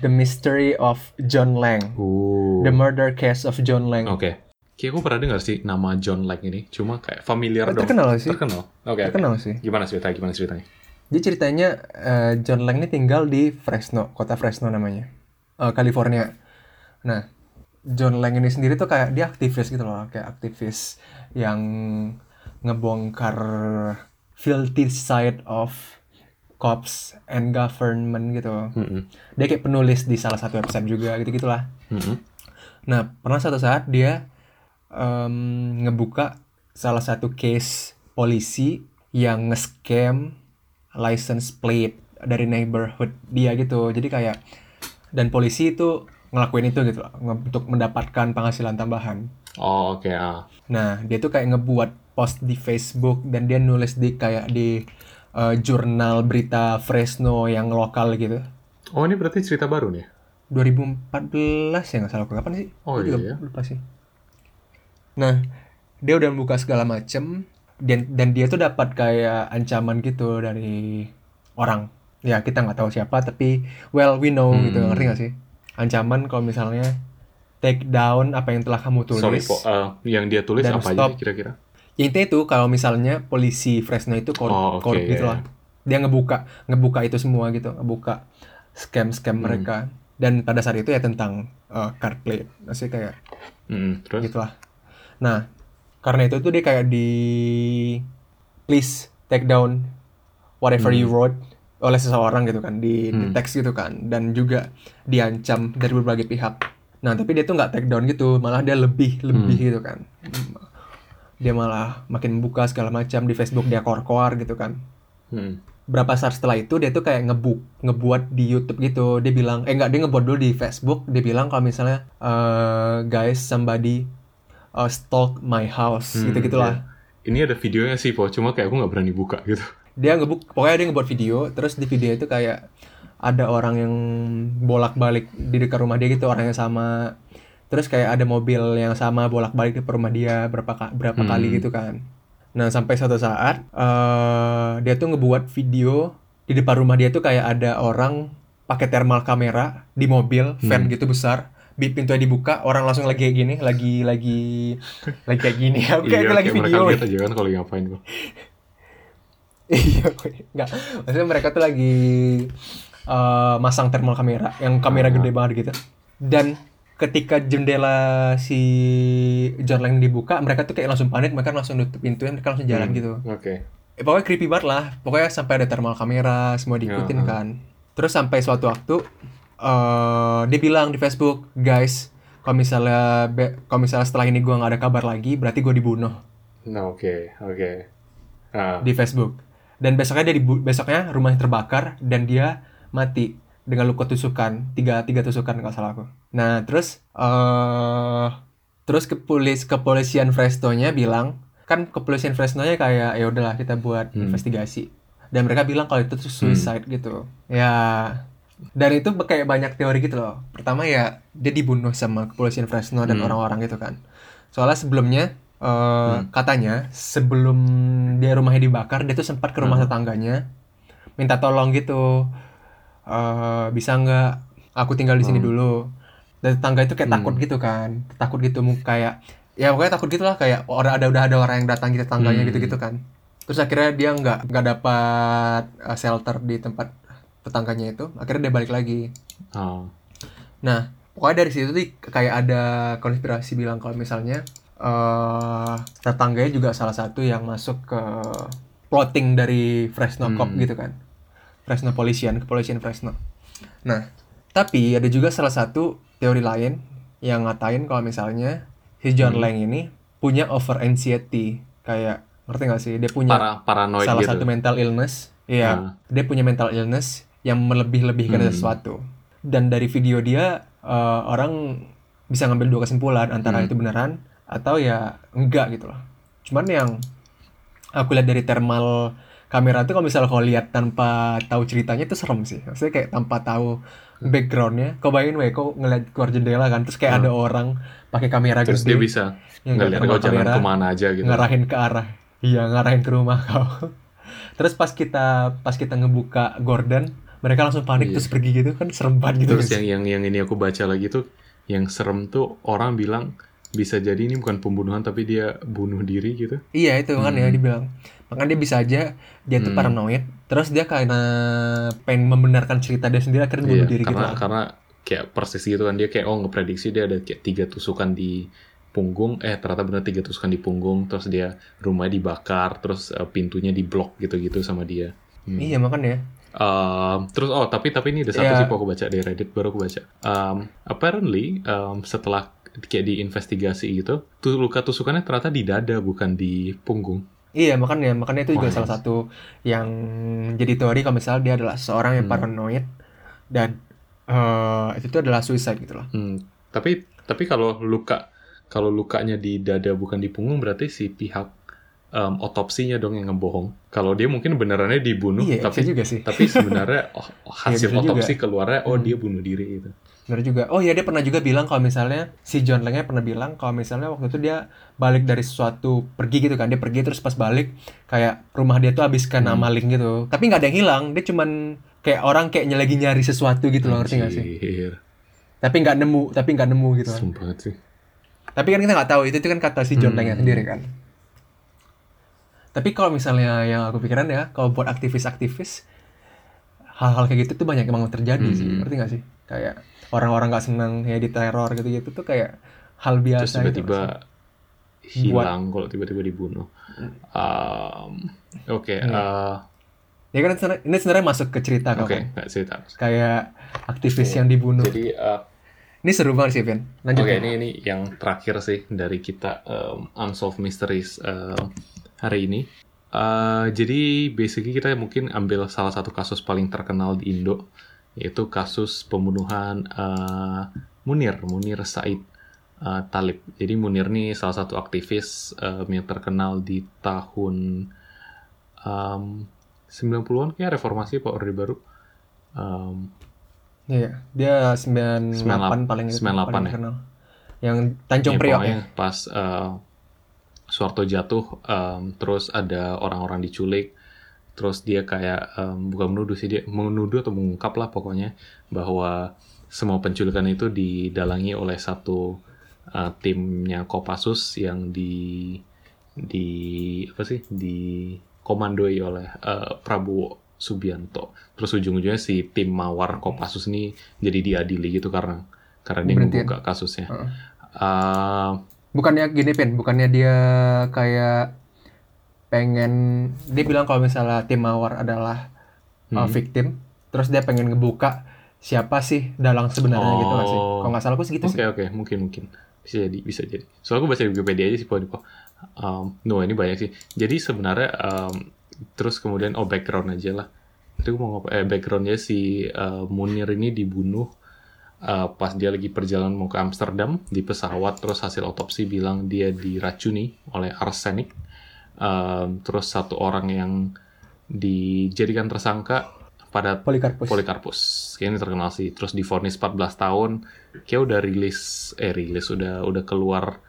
Speaker 1: The Mystery of John Lang
Speaker 2: Uh.
Speaker 1: The Murder Case of John Lang
Speaker 2: Oke. Kayak aku pernah dengar sih nama John Lang ini. Cuma kayak familiar
Speaker 1: Oh,
Speaker 2: dong.
Speaker 1: terkenal sih.
Speaker 2: Terkenal. Oke. oke.
Speaker 1: terkenal sih
Speaker 2: Gimana ceritanya? Gimana ceritanya?
Speaker 1: Jadi ceritanya eh, John Lang ini tinggal di Fresno, kota Fresno namanya, Eh, California. Nah, John Lang ini sendiri tuh kayak dia aktivis gitu loh, kayak aktivis yang ngebongkar filthy side of cops and government gitu.
Speaker 2: Mm-mm.
Speaker 1: Dia kayak penulis di salah satu website juga gitu gitulah.
Speaker 2: Mm-mm.
Speaker 1: Nah, pernah suatu saat dia em, ngebuka salah satu case polisi yang nge-scam license plate dari neighborhood dia gitu. Jadi kayak dan polisi itu ngelakuin itu gitu untuk mendapatkan penghasilan tambahan.
Speaker 2: Oh, oke. ah.
Speaker 1: Nah, dia tuh kayak ngebuat post di Facebook dan dia nulis di kayak di eh, jurnal berita Fresno yang lokal gitu.
Speaker 2: Oh, ini berarti cerita baru nih?
Speaker 1: 2014 ya nggak salah kapan sih?
Speaker 2: Oh,
Speaker 1: juga
Speaker 2: iya.
Speaker 1: lupa sih. Nah, dia udah membuka segala macem dan dan dia tuh dapat kayak ancaman gitu dari orang. Ya kita nggak tahu siapa tapi well we know
Speaker 2: Hmm.
Speaker 1: gitu ngerti nggak sih? Ancaman kalau misalnya take down apa yang telah kamu tulis.
Speaker 2: Sorry, Po. Eh, yang dia tulis
Speaker 1: Dan
Speaker 2: apa aja
Speaker 1: stop.
Speaker 2: sih kira-kira?
Speaker 1: Ya, intinya itu kalau misalnya polisi Fresno itu korup,
Speaker 2: Oh,
Speaker 1: korup
Speaker 2: iya,
Speaker 1: gitu lah. Dia ngebuka ngebuka itu semua gitu, ngebuka scam-scam
Speaker 2: Hmm.
Speaker 1: mereka. Dan pada saat itu ya tentang uh, card plate. Maksudnya kayak
Speaker 2: Mm, terus?
Speaker 1: gitulah. Nah, karena itu tuh dia kayak di please take down whatever you wrote oleh seseorang gitu kan di, di
Speaker 2: Hmm.
Speaker 1: teks gitu kan dan juga diancam dari berbagai pihak. Nah, tapi dia tuh nggak take down gitu, malah dia lebih lebih gitu kan. Dia malah makin membuka segala macam di Facebook dia kor-kor gitu kan.
Speaker 2: Hmm.
Speaker 1: Berapa saat setelah itu dia tuh kayak ngebuk ngebuat di YouTube gitu. Dia bilang eh nggak dia ngebuat dulu di Facebook. Dia bilang kalau misalnya eh, guys somebody uh, stalk my house
Speaker 2: Hmm,
Speaker 1: gitu gitulah.
Speaker 2: Ini ada videonya sih, Po. Cuma kayak aku nggak berani buka gitu.
Speaker 1: Dia ngebuk pokoknya dia ngebuat video. Terus di video itu kayak ada orang yang bolak-balik di dekat rumah dia gitu orang yang sama. Terus kayak ada mobil yang sama bolak-balik di rumah dia berapa ka- berapa
Speaker 2: Hmm.
Speaker 1: kali gitu kan. Nah sampai suatu saat eh dia tuh ngebuat video di depan rumah dia tuh kayak ada orang pakai thermal kamera di mobil van gitu besar. Pintunya dibuka, orang langsung lagi kayak gini, lagi lagi lagi kayak gini. [LAUGHS] Oke,
Speaker 2: iya,
Speaker 1: kayak lagi video.
Speaker 2: aja kan kalau ngapain. [LAUGHS]
Speaker 1: Iya, enggak. Maksudnya mereka tuh lagi eh, masang thermal kamera, yang kamera
Speaker 2: Ah.
Speaker 1: gede banget gitu. Dan ketika jendela si John Lang dibuka, mereka tuh kayak langsung panik, mereka langsung nutup pintunya, mereka langsung jalan
Speaker 2: Hmm.
Speaker 1: gitu.
Speaker 2: Oke.
Speaker 1: Eh, pokoknya creepy banget lah. Pokoknya sampai ada thermal kamera, semua diikutin
Speaker 2: Ya,
Speaker 1: kan. Terus sampai suatu waktu eh dia bilang di Facebook, guys, kalau misalnya kalau misalnya setelah ini gua nggak ada kabar lagi, berarti gue dibunuh
Speaker 2: Nah, oke, oke. Ah,
Speaker 1: di Facebook. Dan besoknya dia dibu- besoknya rumahnya terbakar dan dia mati dengan luka tusukan tiga tiga tusukan kalau salah aku. Nah terus eh terus kepolis kepolisian Fresno-nya bilang kan kepolisian Fresno-nya kayak ya udahlah kita buat
Speaker 2: Hmm.
Speaker 1: investigasi dan mereka bilang kalau itu tuh suicide gitu. Ya dan itu kayak banyak teori gitu loh. Pertama ya dia dibunuh sama kepolisian Fresno dan
Speaker 2: Hmm.
Speaker 1: orang-orang gitu kan. Soalnya sebelumnya eh,
Speaker 2: Hmm.
Speaker 1: katanya sebelum dia rumahnya dibakar dia tuh sempat ke rumah
Speaker 2: Hmm.
Speaker 1: tetangganya minta tolong gitu eh bisa nggak aku tinggal di sini
Speaker 2: Hmm.
Speaker 1: dulu dan tetangga itu kayak
Speaker 2: Hmm.
Speaker 1: takut gitu kan takut gitu kayak ya pokoknya takut gitu lah kayak orang ada udah ada orang yang datang gitu tetangganya
Speaker 2: Hmm.
Speaker 1: gitu gitu kan terus akhirnya dia nggak nggak dapat eh, shelter di tempat tetangganya itu akhirnya dia balik lagi
Speaker 2: ah.
Speaker 1: Nah, pokoknya dari situ tuh kayak ada konspirasi bilang kalau misalnya eh tetangganya juga salah satu yang masuk ke plotting dari Fresno Cop
Speaker 2: Hmm.
Speaker 1: gitu kan. Fresno Polisian, kepolisian Fresno. Nah, Tapi ada juga salah satu teori lain yang ngatain kalau misalnya si John
Speaker 2: Hmm.
Speaker 1: Lang ini punya over anxiety kayak ngerti gak sih dia punya
Speaker 2: Para paranoid
Speaker 1: salah
Speaker 2: gitu.
Speaker 1: satu mental illness iya
Speaker 2: Hmm.
Speaker 1: dia punya mental illness yang melebih-lebihkan
Speaker 2: Hmm.
Speaker 1: sesuatu dan dari video dia eh, orang bisa ngambil dua kesimpulan antara
Speaker 2: Hmm.
Speaker 1: itu beneran atau ya enggak gitu loh cuman yang aku lihat dari thermal kamera tuh kalau misalnya kau lihat tanpa tahu ceritanya itu serem sih maksudnya kayak tanpa tahu backgroundnya kau bayangin weh kau ngeliat keluar jendela kan terus kayak
Speaker 2: Hmm.
Speaker 1: ada orang pakai kamera
Speaker 2: Terus
Speaker 1: gede
Speaker 2: dia bisa
Speaker 1: yang
Speaker 2: ngeliat kau jalan
Speaker 1: kamera,
Speaker 2: ke mana aja gitu.
Speaker 1: ngarahin ke arah iya ngarahin ke rumah kau [LAUGHS] terus pas kita pas kita ngebuka Gordon mereka langsung panik
Speaker 2: Iya.
Speaker 1: terus pergi gitu kan serem banget gitu
Speaker 2: Terus
Speaker 1: guys.
Speaker 2: yang yang yang ini aku baca lagi tuh yang serem tuh orang bilang bisa jadi ini bukan pembunuhan tapi dia bunuh diri gitu.
Speaker 1: iya itu kan ya
Speaker 2: Hmm.
Speaker 1: dibilang makanya dia bisa aja dia tuh
Speaker 2: Hmm.
Speaker 1: paranoid terus dia karena pengen membenarkan cerita dia sendiri akhirnya bunuh
Speaker 2: Iya,
Speaker 1: diri gitu
Speaker 2: karena
Speaker 1: lah.
Speaker 2: karena kayak persis gitu kan dia kayak oh ngeprediksi dia ada kayak tiga tusukan di punggung eh ternyata benar tiga tusukan di punggung terus dia rumahnya dibakar terus eh, pintunya diblok gitu-gitu sama dia. Hmm.
Speaker 1: iya makanya
Speaker 2: Um, terus oh tapi tapi ini ada satu
Speaker 1: Iya.
Speaker 2: sih aku baca di Reddit baru aku baca. Um, apparently um, setelah kayak diinvestigasi gitu, tuh luka tusukannya ternyata di dada bukan di punggung.
Speaker 1: Iya makanya makanya itu juga
Speaker 2: Wah,
Speaker 1: salah
Speaker 2: yes.
Speaker 1: satu yang jadi teori kalau misalnya dia adalah seorang yang
Speaker 2: Hmm.
Speaker 1: paranoid dan eh itu tuh adalah suicide gitu loh.
Speaker 2: Hmm, tapi tapi kalau luka kalau lukanya di dada bukan di punggung berarti si pihak um, otopsinya dong yang ngebohong. Kalau dia mungkin benerannya dibunuh
Speaker 1: Iya,
Speaker 2: tapi
Speaker 1: juga sih.
Speaker 2: tapi sebenarnya [LAUGHS] oh, hasil
Speaker 1: bisa juga.
Speaker 2: otopsi keluarnya oh
Speaker 1: Hmm.
Speaker 2: dia bunuh diri gitu.
Speaker 1: Benar juga. Oh iya dia pernah juga bilang kalau misalnya si John Lang pernah bilang kalau misalnya waktu itu dia balik dari sesuatu pergi gitu kan dia pergi terus pas balik kayak rumah dia tuh habis kena
Speaker 2: Hmm.
Speaker 1: maling gitu. Tapi nggak ada yang hilang. Dia cuman kayak orang kayak lagi nyari sesuatu gitu loh ngerti nggak sih? Tapi nggak nemu, tapi nggak nemu gitu kan.
Speaker 2: banget sih.
Speaker 1: Tapi kan kita nggak tahu itu itu kan kata si John
Speaker 2: Hmm.
Speaker 1: Lang sendiri kan. Tapi kalau misalnya yang aku pikiran ya, kalau buat aktivis-aktivis hal-hal kayak gitu tuh banyak emang terjadi sih,
Speaker 2: Hmm.
Speaker 1: ngerti nggak sih? Kayak orang-orang nggak senang ya diteror gitu-gitu tuh kayak hal
Speaker 2: terus
Speaker 1: biasa gitu
Speaker 2: tiba-tiba hilang kalau tiba-tiba dibunuh. Um, Oke,
Speaker 1: Iya.
Speaker 2: eh,
Speaker 1: Ya kan sebenarnya- ini sebenarnya masuk ke cerita
Speaker 2: oke,
Speaker 1: kan.
Speaker 2: cerita.
Speaker 1: Kayak aktivis
Speaker 2: Oke.
Speaker 1: yang dibunuh.
Speaker 2: Jadi, eh,
Speaker 1: Ini seru banget sih, Vin. Lanjut.
Speaker 2: oke
Speaker 1: ya.
Speaker 2: ini ini yang terakhir sih dari kita um, unsolved mysteries eh, hari ini. Eh, jadi basically kita mungkin ambil salah satu kasus paling terkenal di Indo, yaitu kasus pembunuhan eh, Munir, Munir Said eh, Talib. Jadi Munir nih salah satu aktivis eh, yang terkenal di tahun um, 90-an kayak reformasi Pak Orde Baru. Um,
Speaker 1: Iya, dia 98
Speaker 2: 98,
Speaker 1: paling
Speaker 2: 98
Speaker 1: paling
Speaker 2: ya.
Speaker 1: terkenal. Yang Tanjung
Speaker 2: ya,
Speaker 1: Priok ya.
Speaker 2: pas uh, Soeharto jatuh, um, terus ada orang-orang diculik, terus dia kayak um, bukan menuduh sih dia menuduh atau mengungkap lah pokoknya bahwa semua penculikan itu didalangi oleh satu uh, timnya Kopassus yang di di apa sih di komandoi oleh uh, Prabowo Subianto. Terus ujung-ujungnya si tim Mawar Kopassus ini jadi diadili gitu karena karena dia
Speaker 1: Berhentiin.
Speaker 2: ngebuka kasusnya.
Speaker 1: Heeh.
Speaker 2: Uh,
Speaker 1: Bukannya gini, Pin. Bukannya dia kayak pengen dia bilang kalau misalnya tim Mawar adalah uh,
Speaker 2: hmm.
Speaker 1: victim, terus dia pengen ngebuka siapa sih dalang sebenarnya gitu nggak sih?
Speaker 2: Oh.
Speaker 1: Kalau nggak salah aku sih gitu
Speaker 2: Oke
Speaker 1: sih.
Speaker 2: oke mungkin mungkin bisa jadi bisa jadi. Soalnya aku baca di Wikipedia aja sih Podipo. Um, no ini banyak sih. Jadi sebenarnya um, terus kemudian oh background aja lah. Tadi aku mau ngapa? Eh backgroundnya si uh, Munir ini dibunuh uh, pas dia lagi perjalanan mau ke Amsterdam di pesawat. Terus hasil otopsi bilang dia diracuni oleh arsenik. Um, terus satu orang yang dijadikan tersangka pada
Speaker 1: Polikarpus.
Speaker 2: Polikarpus. Kayaknya ini terkenal sih. Terus divonis 14 tahun. Kayak udah rilis, eh rilis udah udah keluar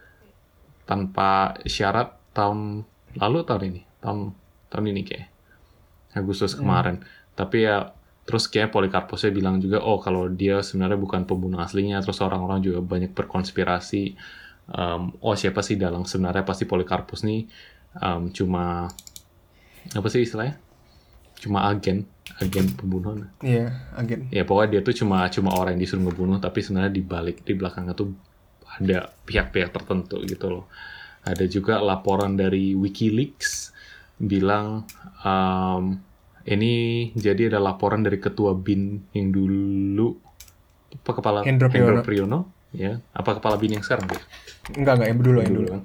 Speaker 2: tanpa syarat tahun lalu tahun ini, tahun tahun ini kayak Agustus
Speaker 1: Hmm.
Speaker 2: kemarin. Tapi ya terus kayak Polikarpusnya bilang juga oh kalau dia sebenarnya bukan pembunuh aslinya. Terus orang-orang juga banyak berkonspirasi. Um, oh siapa sih dalang sebenarnya pasti Polikarpus nih um, cuma apa sih istilahnya? Cuma agen, agen pembunuhan.
Speaker 1: Iya, agen.
Speaker 2: Ya pokoknya dia tuh cuma cuma orang yang disuruh ngebunuh tapi sebenarnya di balik di belakangnya tuh ada pihak-pihak tertentu gitu loh. Ada juga laporan dari WikiLeaks bilang um, ini jadi ada laporan dari ketua BIN yang dulu apa kepala
Speaker 1: Hendro Priyono.
Speaker 2: Ya apa kepala bin yang sekarang dia
Speaker 1: Enggak, enggak, yang dulu, yang
Speaker 2: dulu
Speaker 1: dulu.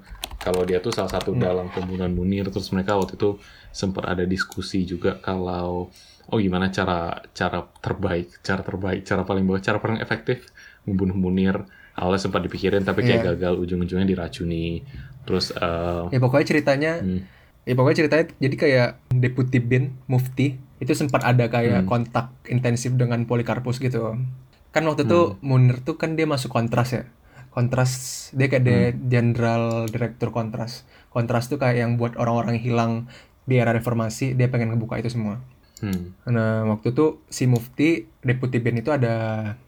Speaker 2: Kalau dia tuh salah satu
Speaker 1: Hmm.
Speaker 2: dalang pembunuhan Munir terus mereka waktu itu sempat ada diskusi juga kalau oh gimana cara cara terbaik cara terbaik cara paling bagus cara paling efektif membunuh Munir awalnya sempat dipikirin tapi kayak
Speaker 1: Iya.
Speaker 2: gagal ujung-ujungnya diracuni terus eh,
Speaker 1: Ya pokoknya ceritanya,
Speaker 2: hmm,
Speaker 1: ya pokoknya ceritanya jadi kayak Deputi Bin, Mufti, itu sempat ada kayak
Speaker 2: Hmm.
Speaker 1: kontak intensif dengan Polikarpus gitu. Kan waktu
Speaker 2: Hmm.
Speaker 1: itu Munir tuh kan dia masuk kontras ya. Kontras, dia kayak
Speaker 2: Hmm.
Speaker 1: jenderal direktur kontras. Kontras tuh kayak yang buat orang-orang hilang di era reformasi, dia pengen ngebuka itu semua.
Speaker 2: hmm,
Speaker 1: Nah, waktu itu si Mufti, Deputi Bin itu ada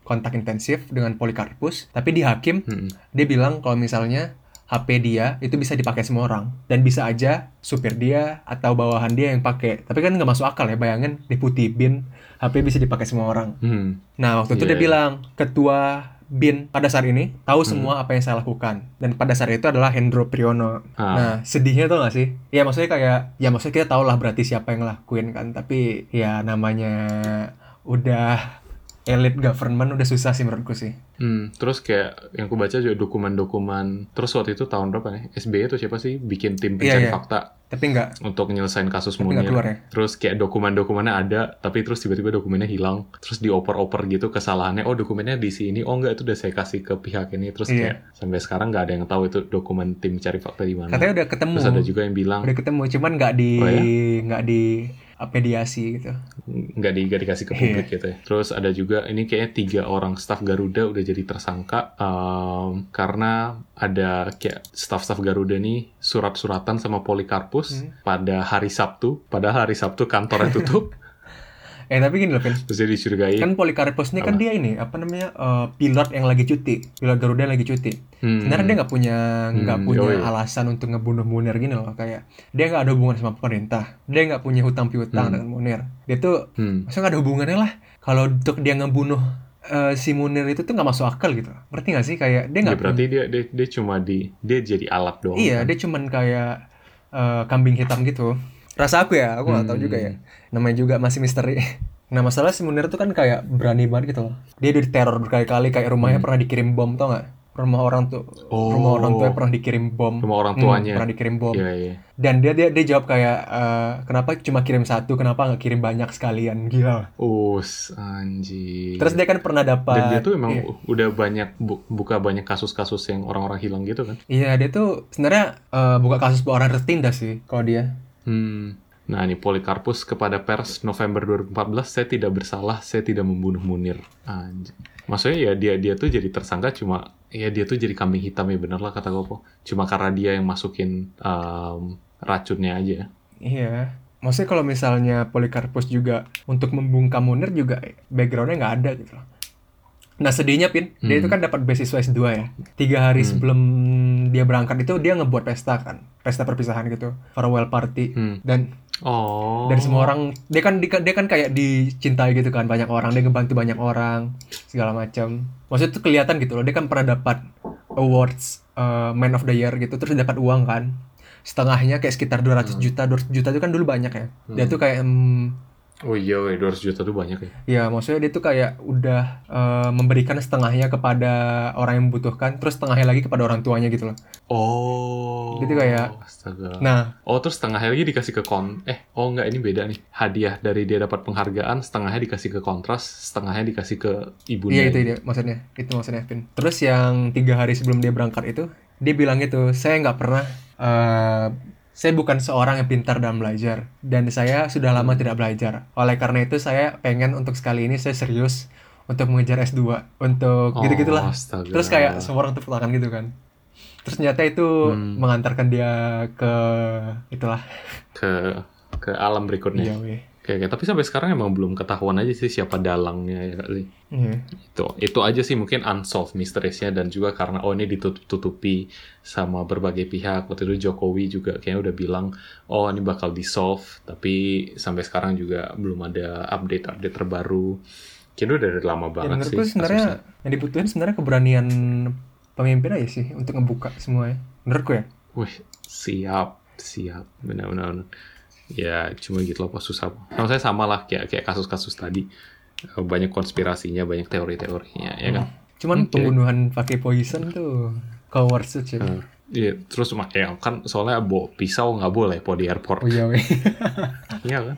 Speaker 1: kontak intensif dengan Polikarpus, tapi di hakim
Speaker 2: hmm,
Speaker 1: dia bilang kalau misalnya HP dia itu bisa dipakai semua orang dan bisa aja supir dia atau bawahan dia yang pakai. Tapi kan nggak masuk akal ya bayangin Deputi Bin HP bisa dipakai semua orang.
Speaker 2: hmm,
Speaker 1: Nah waktu itu
Speaker 2: Iya,
Speaker 1: dia
Speaker 2: iya.
Speaker 1: bilang ketua Bin pada saat ini tahu
Speaker 2: Hmm.
Speaker 1: semua apa yang saya lakukan dan pada saat itu adalah Hendro Priyono.
Speaker 2: Ah.
Speaker 1: Nah sedihnya tuh gak sih? Ya maksudnya kayak ya maksudnya kita tahu lah berarti siapa yang ngelakuin kan. Tapi ya namanya udah elite government udah susah sih menurutku sih.
Speaker 2: hmm. terus kayak yang aku baca juga dokumen-dokumen terus waktu itu tahun berapa nih SBY itu siapa sih bikin tim
Speaker 1: Iya,
Speaker 2: pencari
Speaker 1: iya.
Speaker 2: fakta
Speaker 1: Tapi nggak
Speaker 2: untuk nyelesain kasus
Speaker 1: nggak
Speaker 2: Munir.
Speaker 1: keluar ya.
Speaker 2: Terus kayak dokumen-dokumennya ada, tapi terus tiba-tiba dokumennya hilang. Terus dioper-oper gitu kesalahannya. Oh dokumennya di sini. Oh enggak itu udah saya kasih ke pihak ini. Terus
Speaker 1: Iya.
Speaker 2: kayak sampai sekarang nggak ada yang tahu itu dokumen tim cari fakta di mana.
Speaker 1: Katanya udah ketemu.
Speaker 2: Terus ada juga yang bilang
Speaker 1: udah ketemu cuman nggak di
Speaker 2: Oh ya?
Speaker 1: nggak di mediasi gitu
Speaker 2: nggak di nggak dikasih ke
Speaker 1: Iya.
Speaker 2: publik gitu ya. Terus ada juga ini kayaknya tiga orang staf Garuda udah jadi tersangka em, karena ada kayak staf-staf Garuda nih surat-suratan sama Polikarpus
Speaker 1: Hmm.
Speaker 2: pada hari Sabtu. Padahal hari Sabtu kantornya tutup. [LAUGHS]
Speaker 1: eh tapi gini loh Vin
Speaker 2: terus dia dicurigai.
Speaker 1: kan Polikarpus ini kan dia ini apa namanya eh, pilot yang lagi cuti pilot Garuda yang lagi cuti
Speaker 2: Hmm.
Speaker 1: sebenarnya dia nggak punya nggak
Speaker 2: Hmm,
Speaker 1: punya
Speaker 2: oh iya.
Speaker 1: alasan untuk ngebunuh Munir gini loh kayak dia nggak ada hubungan sama pemerintah dia nggak punya hutang piutang
Speaker 2: Hmm.
Speaker 1: dengan Munir dia tuh
Speaker 2: Hmm.
Speaker 1: masa nggak ada hubungannya lah kalau untuk dia ngebunuh eh, si Munir itu tuh nggak masuk akal gitu berarti nggak sih kayak dia
Speaker 2: Ya,
Speaker 1: nggak
Speaker 2: berarti dia, dia dia cuma di dia jadi alat doang.
Speaker 1: Iya,
Speaker 2: kan?
Speaker 1: dia cuman kayak eh, kambing hitam gitu. Rasa aku ya, aku nggak tahu
Speaker 2: Hmm.
Speaker 1: juga ya. Namanya juga masih misteri. [LAUGHS] Nah masalah si Munir tuh kan kayak berani banget gitu loh. Dia udah diteror berkali-kali kayak rumahnya
Speaker 2: Hmm.
Speaker 1: pernah dikirim bom tau nggak? Rumah orang tuh,
Speaker 2: Oh.
Speaker 1: rumah orang tuanya pernah dikirim bom.
Speaker 2: Rumah orang
Speaker 1: Hmm,
Speaker 2: tuanya.
Speaker 1: pernah dikirim bom.
Speaker 2: Iya iya.
Speaker 1: Dan dia dia dia jawab kayak eh, kenapa cuma kirim satu, kenapa nggak kirim banyak sekalian? Gila.
Speaker 2: Us anjir.
Speaker 1: Terus dia kan pernah dapat.
Speaker 2: dan dia tuh emang
Speaker 1: Iya.
Speaker 2: udah banyak bu- buka banyak kasus-kasus yang orang-orang hilang gitu kan.
Speaker 1: Iya, dia tuh sebenarnya eh, buka kasus orang tertindas sih kalau dia.
Speaker 2: Hmm. Nah, ini Polikarpus kepada pers November 2014, saya tidak bersalah, saya tidak membunuh Munir. Anjir. Maksudnya ya dia dia tuh jadi tersangka cuma ya dia tuh jadi kambing hitam ya bener lah kata Gopo. Cuma karena dia yang masukin um, racunnya aja.
Speaker 1: Iya. Maksudnya kalau misalnya Polikarpus juga untuk membungkam Munir juga backgroundnya nggak ada gitu. Nah sedihnya Pin, dia
Speaker 2: Hmm.
Speaker 1: itu kan dapat beasiswa S2 ya. Tiga hari
Speaker 2: Hmm.
Speaker 1: sebelum dia berangkat itu dia ngebuat pesta kan, pesta perpisahan gitu, farewell party.
Speaker 2: Hmm.
Speaker 1: Dan
Speaker 2: Oh.
Speaker 1: dan semua orang dia kan dia, dia kan kayak dicintai gitu kan banyak orang, dia ngebantu banyak orang segala macam. Maksudnya tuh kelihatan gitu loh, dia kan pernah dapat awards uh, Man of the Year gitu, terus dapat uang kan setengahnya kayak sekitar 200
Speaker 2: Hmm.
Speaker 1: juta 200 juta itu kan dulu banyak ya dia
Speaker 2: Hmm.
Speaker 1: tuh kayak mm,
Speaker 2: Oh iya, weh, 200 juta tuh banyak ya.
Speaker 1: ya maksudnya dia tuh kayak udah eh, memberikan setengahnya kepada orang yang membutuhkan terus setengahnya lagi kepada orang tuanya gitu loh
Speaker 2: Oh.
Speaker 1: Jadi kayak-
Speaker 2: Astaga.
Speaker 1: nah
Speaker 2: Oh, terus setengahnya lagi dikasih ke kon. Eh, oh enggak ini beda nih. Hadiah dari dia dapat penghargaan, setengahnya dikasih ke kontras, setengahnya dikasih ke ibunya.
Speaker 1: iya itu dia maksudnya itu maksudnya Vin terus yang tiga hari sebelum dia berangkat itu dia bilang itu saya nggak pernah eh, saya bukan seorang yang pintar dalam belajar dan saya sudah lama tidak belajar oleh karena itu saya pengen untuk sekali ini saya serius untuk mengejar S2 untuk
Speaker 2: Oh,
Speaker 1: gitu gitulah
Speaker 2: astaga.
Speaker 1: Terus kayak semua orang tepuk tangan gitu kan. Terus ternyata itu
Speaker 2: Hmm.
Speaker 1: mengantarkan dia ke itulah.
Speaker 2: ke ke alam berikutnya.
Speaker 1: Iya.
Speaker 2: Oke, oke. tapi sampai sekarang emang belum ketahuan aja sih siapa dalangnya ya kak sih.
Speaker 1: Iya.
Speaker 2: Itu itu aja sih mungkin unsolved mysteriesnya dan juga karena oh ini ditutup-tutupi sama berbagai pihak. Waktu itu Jokowi juga kayaknya udah bilang oh ini bakal di solve tapi sampai sekarang juga belum ada update-update terbaru. Kayaknya udah dari lama
Speaker 1: Ya,
Speaker 2: banget sih.
Speaker 1: menurutku sebenarnya
Speaker 2: kasusnya.
Speaker 1: yang dibutuhin sebenarnya keberanian pemimpin aja sih untuk ngebuka semuanya. Menurutku ya.
Speaker 2: Wih, siap, siap, benar-benar. Ya, cuma gitu loh, susah. Sama saya sama lah, kayak kayak kasus-kasus tadi. Eh, banyak konspirasinya, banyak teori-teorinya, ya kan?
Speaker 1: Cuman
Speaker 2: Oke.
Speaker 1: pembunuhan pakai poison tuh coerced sih.
Speaker 2: Eh, Iya, terus mak- ya kan soalnya bawa pisau nggak boleh po di airport,
Speaker 1: Oh iya [LAUGHS]
Speaker 2: iya kan?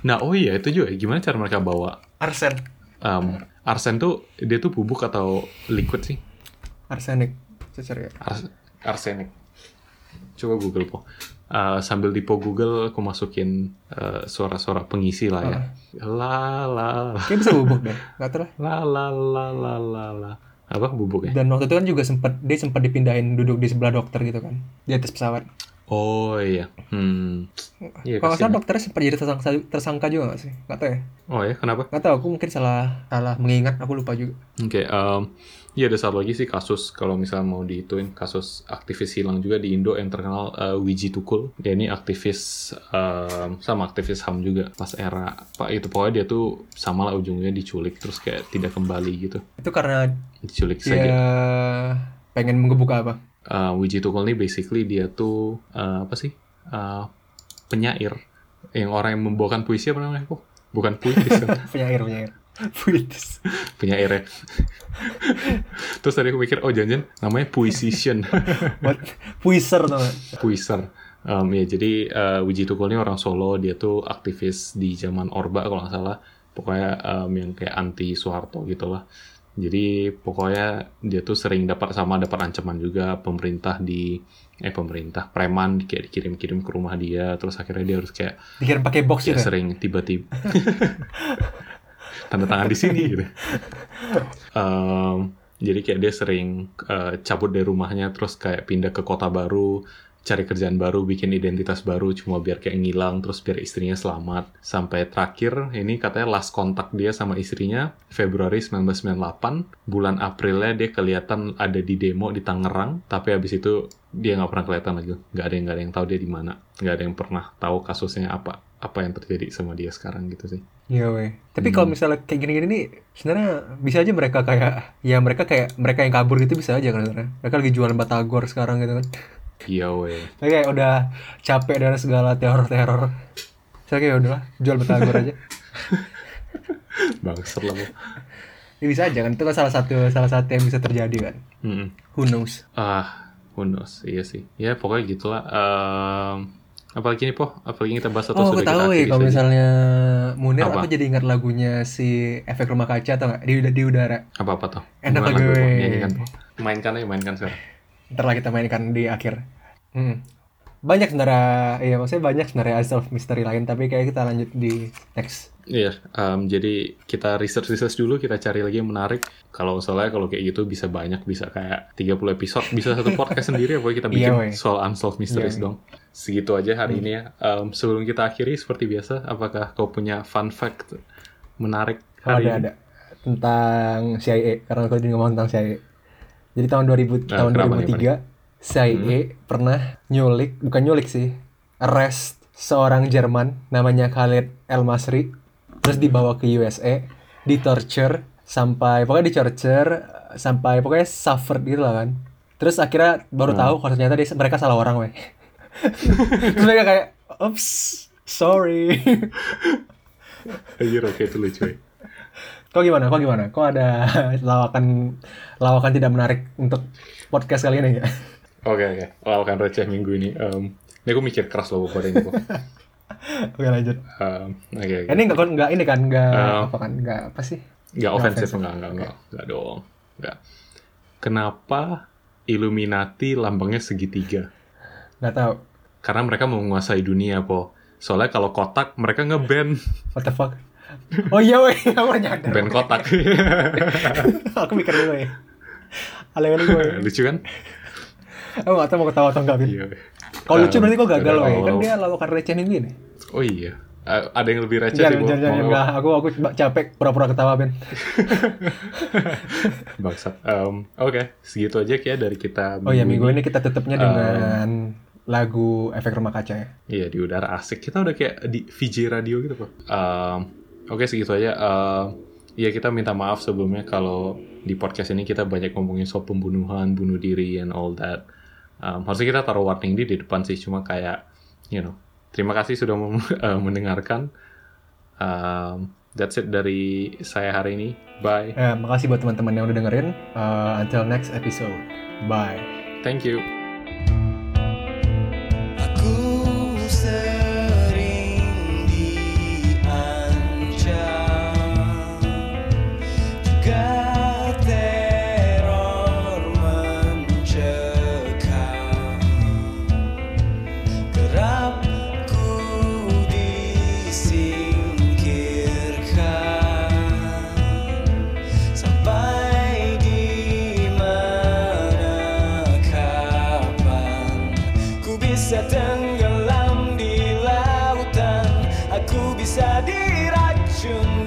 Speaker 2: Nah, oh iya itu juga. Gimana cara mereka bawa
Speaker 1: Arsen.
Speaker 2: um, arsen tuh dia tuh bubuk atau liquid sih?
Speaker 1: Arsenik. Secara ya.
Speaker 2: Ars- arsenik. Coba Google po. Uh, sambil di po Google aku masukin uh, suara-suara pengisi lah ya. La la la
Speaker 1: Kayak bisa bubuk deh. Gak tau lah.
Speaker 2: la la la la la la. Apa bubuk ya?
Speaker 1: Dan waktu itu kan juga sempat dia sempat dipindahin duduk di sebelah dokter gitu kan di atas pesawat.
Speaker 2: Oh iya. Hmm. Iya,
Speaker 1: Kalau salah dokternya sempat jadi tersangka, tersangka juga nggak sih? Nggak tahu ya.
Speaker 2: Oh ya, kenapa?
Speaker 1: Nggak tahu. Aku mungkin salah salah mengingat. Aku lupa juga.
Speaker 2: Oke, em, iya ada satu lagi sih kasus kalau misalnya mau dihituin kasus aktivis hilang juga di Indo yang terkenal eh, Wiji Tukul. Dia ini aktivis em, sama aktivis HAM juga pas era Pak itu pokoknya dia tuh sama lah ujungnya diculik terus kayak tidak kembali gitu.
Speaker 1: Itu karena
Speaker 2: Diculik
Speaker 1: dia
Speaker 2: saja.
Speaker 1: pengen mengebuk apa?
Speaker 2: Eh, Wiji Tukul ini basically dia tuh eh, apa sih? Eh, penyair yang orang yang membawakan puisi apa namanya? Oh, bukan kan? [LAUGHS]
Speaker 1: penyair penyair. [LAUGHS] Puitis.
Speaker 2: penyair ya. Terus tadi aku mikir, oh jangan-jangan namanya puisician. [LAUGHS]
Speaker 1: Buat puiser tuh.
Speaker 2: Puiser. Um, ya jadi uh, Wiji Tukul ini orang Solo, dia tuh aktivis di zaman Orba kalau nggak salah. Pokoknya um, yang kayak anti Soeharto gitu lah. Jadi pokoknya dia tuh sering dapat sama dapat ancaman juga pemerintah di eh pemerintah preman kayak dikirim-kirim ke rumah dia terus akhirnya dia harus kayak
Speaker 1: Dikirim pakai box
Speaker 2: ya
Speaker 1: juga.
Speaker 2: sering tiba-tiba [LAUGHS] tanda tangan di sini gitu. Em, jadi kayak dia sering eh, cabut dari rumahnya terus kayak pindah ke kota baru, cari kerjaan baru, bikin identitas baru cuma biar kayak ngilang terus biar istrinya selamat. Sampai terakhir ini katanya last kontak dia sama istrinya Februari 1998, bulan Aprilnya dia kelihatan ada di demo di Tangerang, tapi habis itu dia nggak pernah kelihatan lagi. Nggak ada yang nggak ada yang tahu dia di mana, nggak ada yang pernah tahu kasusnya apa apa yang terjadi sama dia sekarang gitu sih.
Speaker 1: Iya weh. Tapi
Speaker 2: Hmm.
Speaker 1: kalau misalnya kayak gini-gini nih, sebenarnya bisa aja mereka kayak, ya mereka kayak mereka yang kabur gitu bisa aja kan sebenarnya. Mereka lagi jualan batagor sekarang gitu kan.
Speaker 2: Iya weh. [LAUGHS]
Speaker 1: Kayak udah capek dari segala teror-teror. Saya kayak udah jual batagor aja. [LAUGHS]
Speaker 2: Bangsat lah. Bu.
Speaker 1: Ya bisa aja kan. Itu kan salah satu salah satu yang bisa terjadi kan.
Speaker 2: Mm-mm.
Speaker 1: Who knows?
Speaker 2: Ah, who knows? Iya sih. Ya pokoknya gitulah. Em, apalagi nih po? Apalagi kita bahas atau
Speaker 1: Oh,
Speaker 2: sudah
Speaker 1: tahu ya kalau misalnya Munir
Speaker 2: Apa?
Speaker 1: aku jadi ingat lagunya si efek rumah kaca atau nggak di, di udara.
Speaker 2: Apa apa tuh?
Speaker 1: Enak
Speaker 2: lagu, Po?
Speaker 1: weh.
Speaker 2: Nyanyikan po. Mainkan aja, mainkan sekarang.
Speaker 1: Ntar lah kita mainkan di akhir. Hmm. Banyak sebenarnya, iya maksudnya banyak sebenarnya unsolved mystery lain tapi kayak kita lanjut di next.
Speaker 2: Iya, em, jadi kita research-research dulu, kita cari lagi yang menarik. Kalau soalnya kalau kayak gitu bisa banyak, bisa kayak 30 episode, bisa satu podcast sendiri apa kita bikin
Speaker 1: Iya, weh.
Speaker 2: soal unsolved mysteries
Speaker 1: Iya,
Speaker 2: dong. Segitu aja hari ini ya. Em, sebelum kita akhiri, seperti biasa, apakah kau punya fun fact menarik hari
Speaker 1: ada
Speaker 2: ini?
Speaker 1: ada tentang CIA karena aku tadi ngomong tentang CIA. Jadi tahun 2000
Speaker 2: Nah,
Speaker 1: tahun
Speaker 2: kenapa nih,
Speaker 1: 2003 CIA pernah nyulik, bukan nyulik sih, arrest seorang Jerman namanya Khalid El Masri, terus dibawa ke USA, di torture sampai pokoknya di torture sampai pokoknya suffer gitu lah kan. Terus akhirnya baru
Speaker 2: Hmm.
Speaker 1: tahu kalau ternyata dia, mereka salah orang weh. Terus mereka kayak, "Oops, sorry."
Speaker 2: Anjir, oke itu lucu ya.
Speaker 1: Kok gimana? Kok gimana? Kok ada lawakan lawakan tidak menarik untuk podcast kali ini ya?
Speaker 2: Oke oke, lawakan receh minggu ini. Em, ini aku mikir keras loh buat ini.
Speaker 1: Oke lanjut.
Speaker 2: Em, Oke oke.
Speaker 1: Ini enggak enggak ini kan enggak
Speaker 2: Eh.
Speaker 1: apa kan enggak apa sih?
Speaker 2: Nggak ofensif,
Speaker 1: offensive.
Speaker 2: enggak, enggak, enggak, enggak dong. Enggak. Kenapa Illuminati lambangnya segitiga?
Speaker 1: Enggak tahu.
Speaker 2: Karena mereka mau menguasai dunia, po. Soalnya kalau kotak, mereka nge-ban.
Speaker 1: What the fuck? Oh iya weh, [LAUGHS] aku nyadar.
Speaker 2: Ban kotak. [LAUGHS]
Speaker 1: aku mikir dulu ya. Alay kali gue.
Speaker 2: Lucu kan?
Speaker 1: Aku enggak tahu mau ketawa atau enggak, Bin.
Speaker 2: Iya.
Speaker 1: Kalau lucu berarti kok gagal weh. Kan dia lawakan receh minggu ini.
Speaker 2: Oh iya. Eh, ada yang lebih receh
Speaker 1: Jangan
Speaker 2: sih,
Speaker 1: jangan jangan enggak. Aku aku capek pura-pura ketawa, Ben. [LAUGHS]
Speaker 2: Bangsat. Em, Oke, segitu aja kayak dari kita.
Speaker 1: Oh iya, minggu ini kita tutupnya
Speaker 2: Um,
Speaker 1: dengan lagu efek rumah kaca ya.
Speaker 2: Iya di udara asik. Kita udah kayak di VJ radio gitu kok. Um, Oke segitu aja. Um, Iya kita minta maaf sebelumnya kalau di podcast ini kita banyak ngomongin soal pembunuhan, bunuh diri, and all that. Um, harusnya kita taruh warning di di depan sih, cuma kayak, you know, terima kasih sudah uh, [LAUGHS] mendengarkan. Um, that's it dari saya hari ini. Bye.
Speaker 1: Eh, makasih buat teman-teman yang udah dengerin. Uh, until next episode. Bye.
Speaker 2: Thank you.
Speaker 3: passion.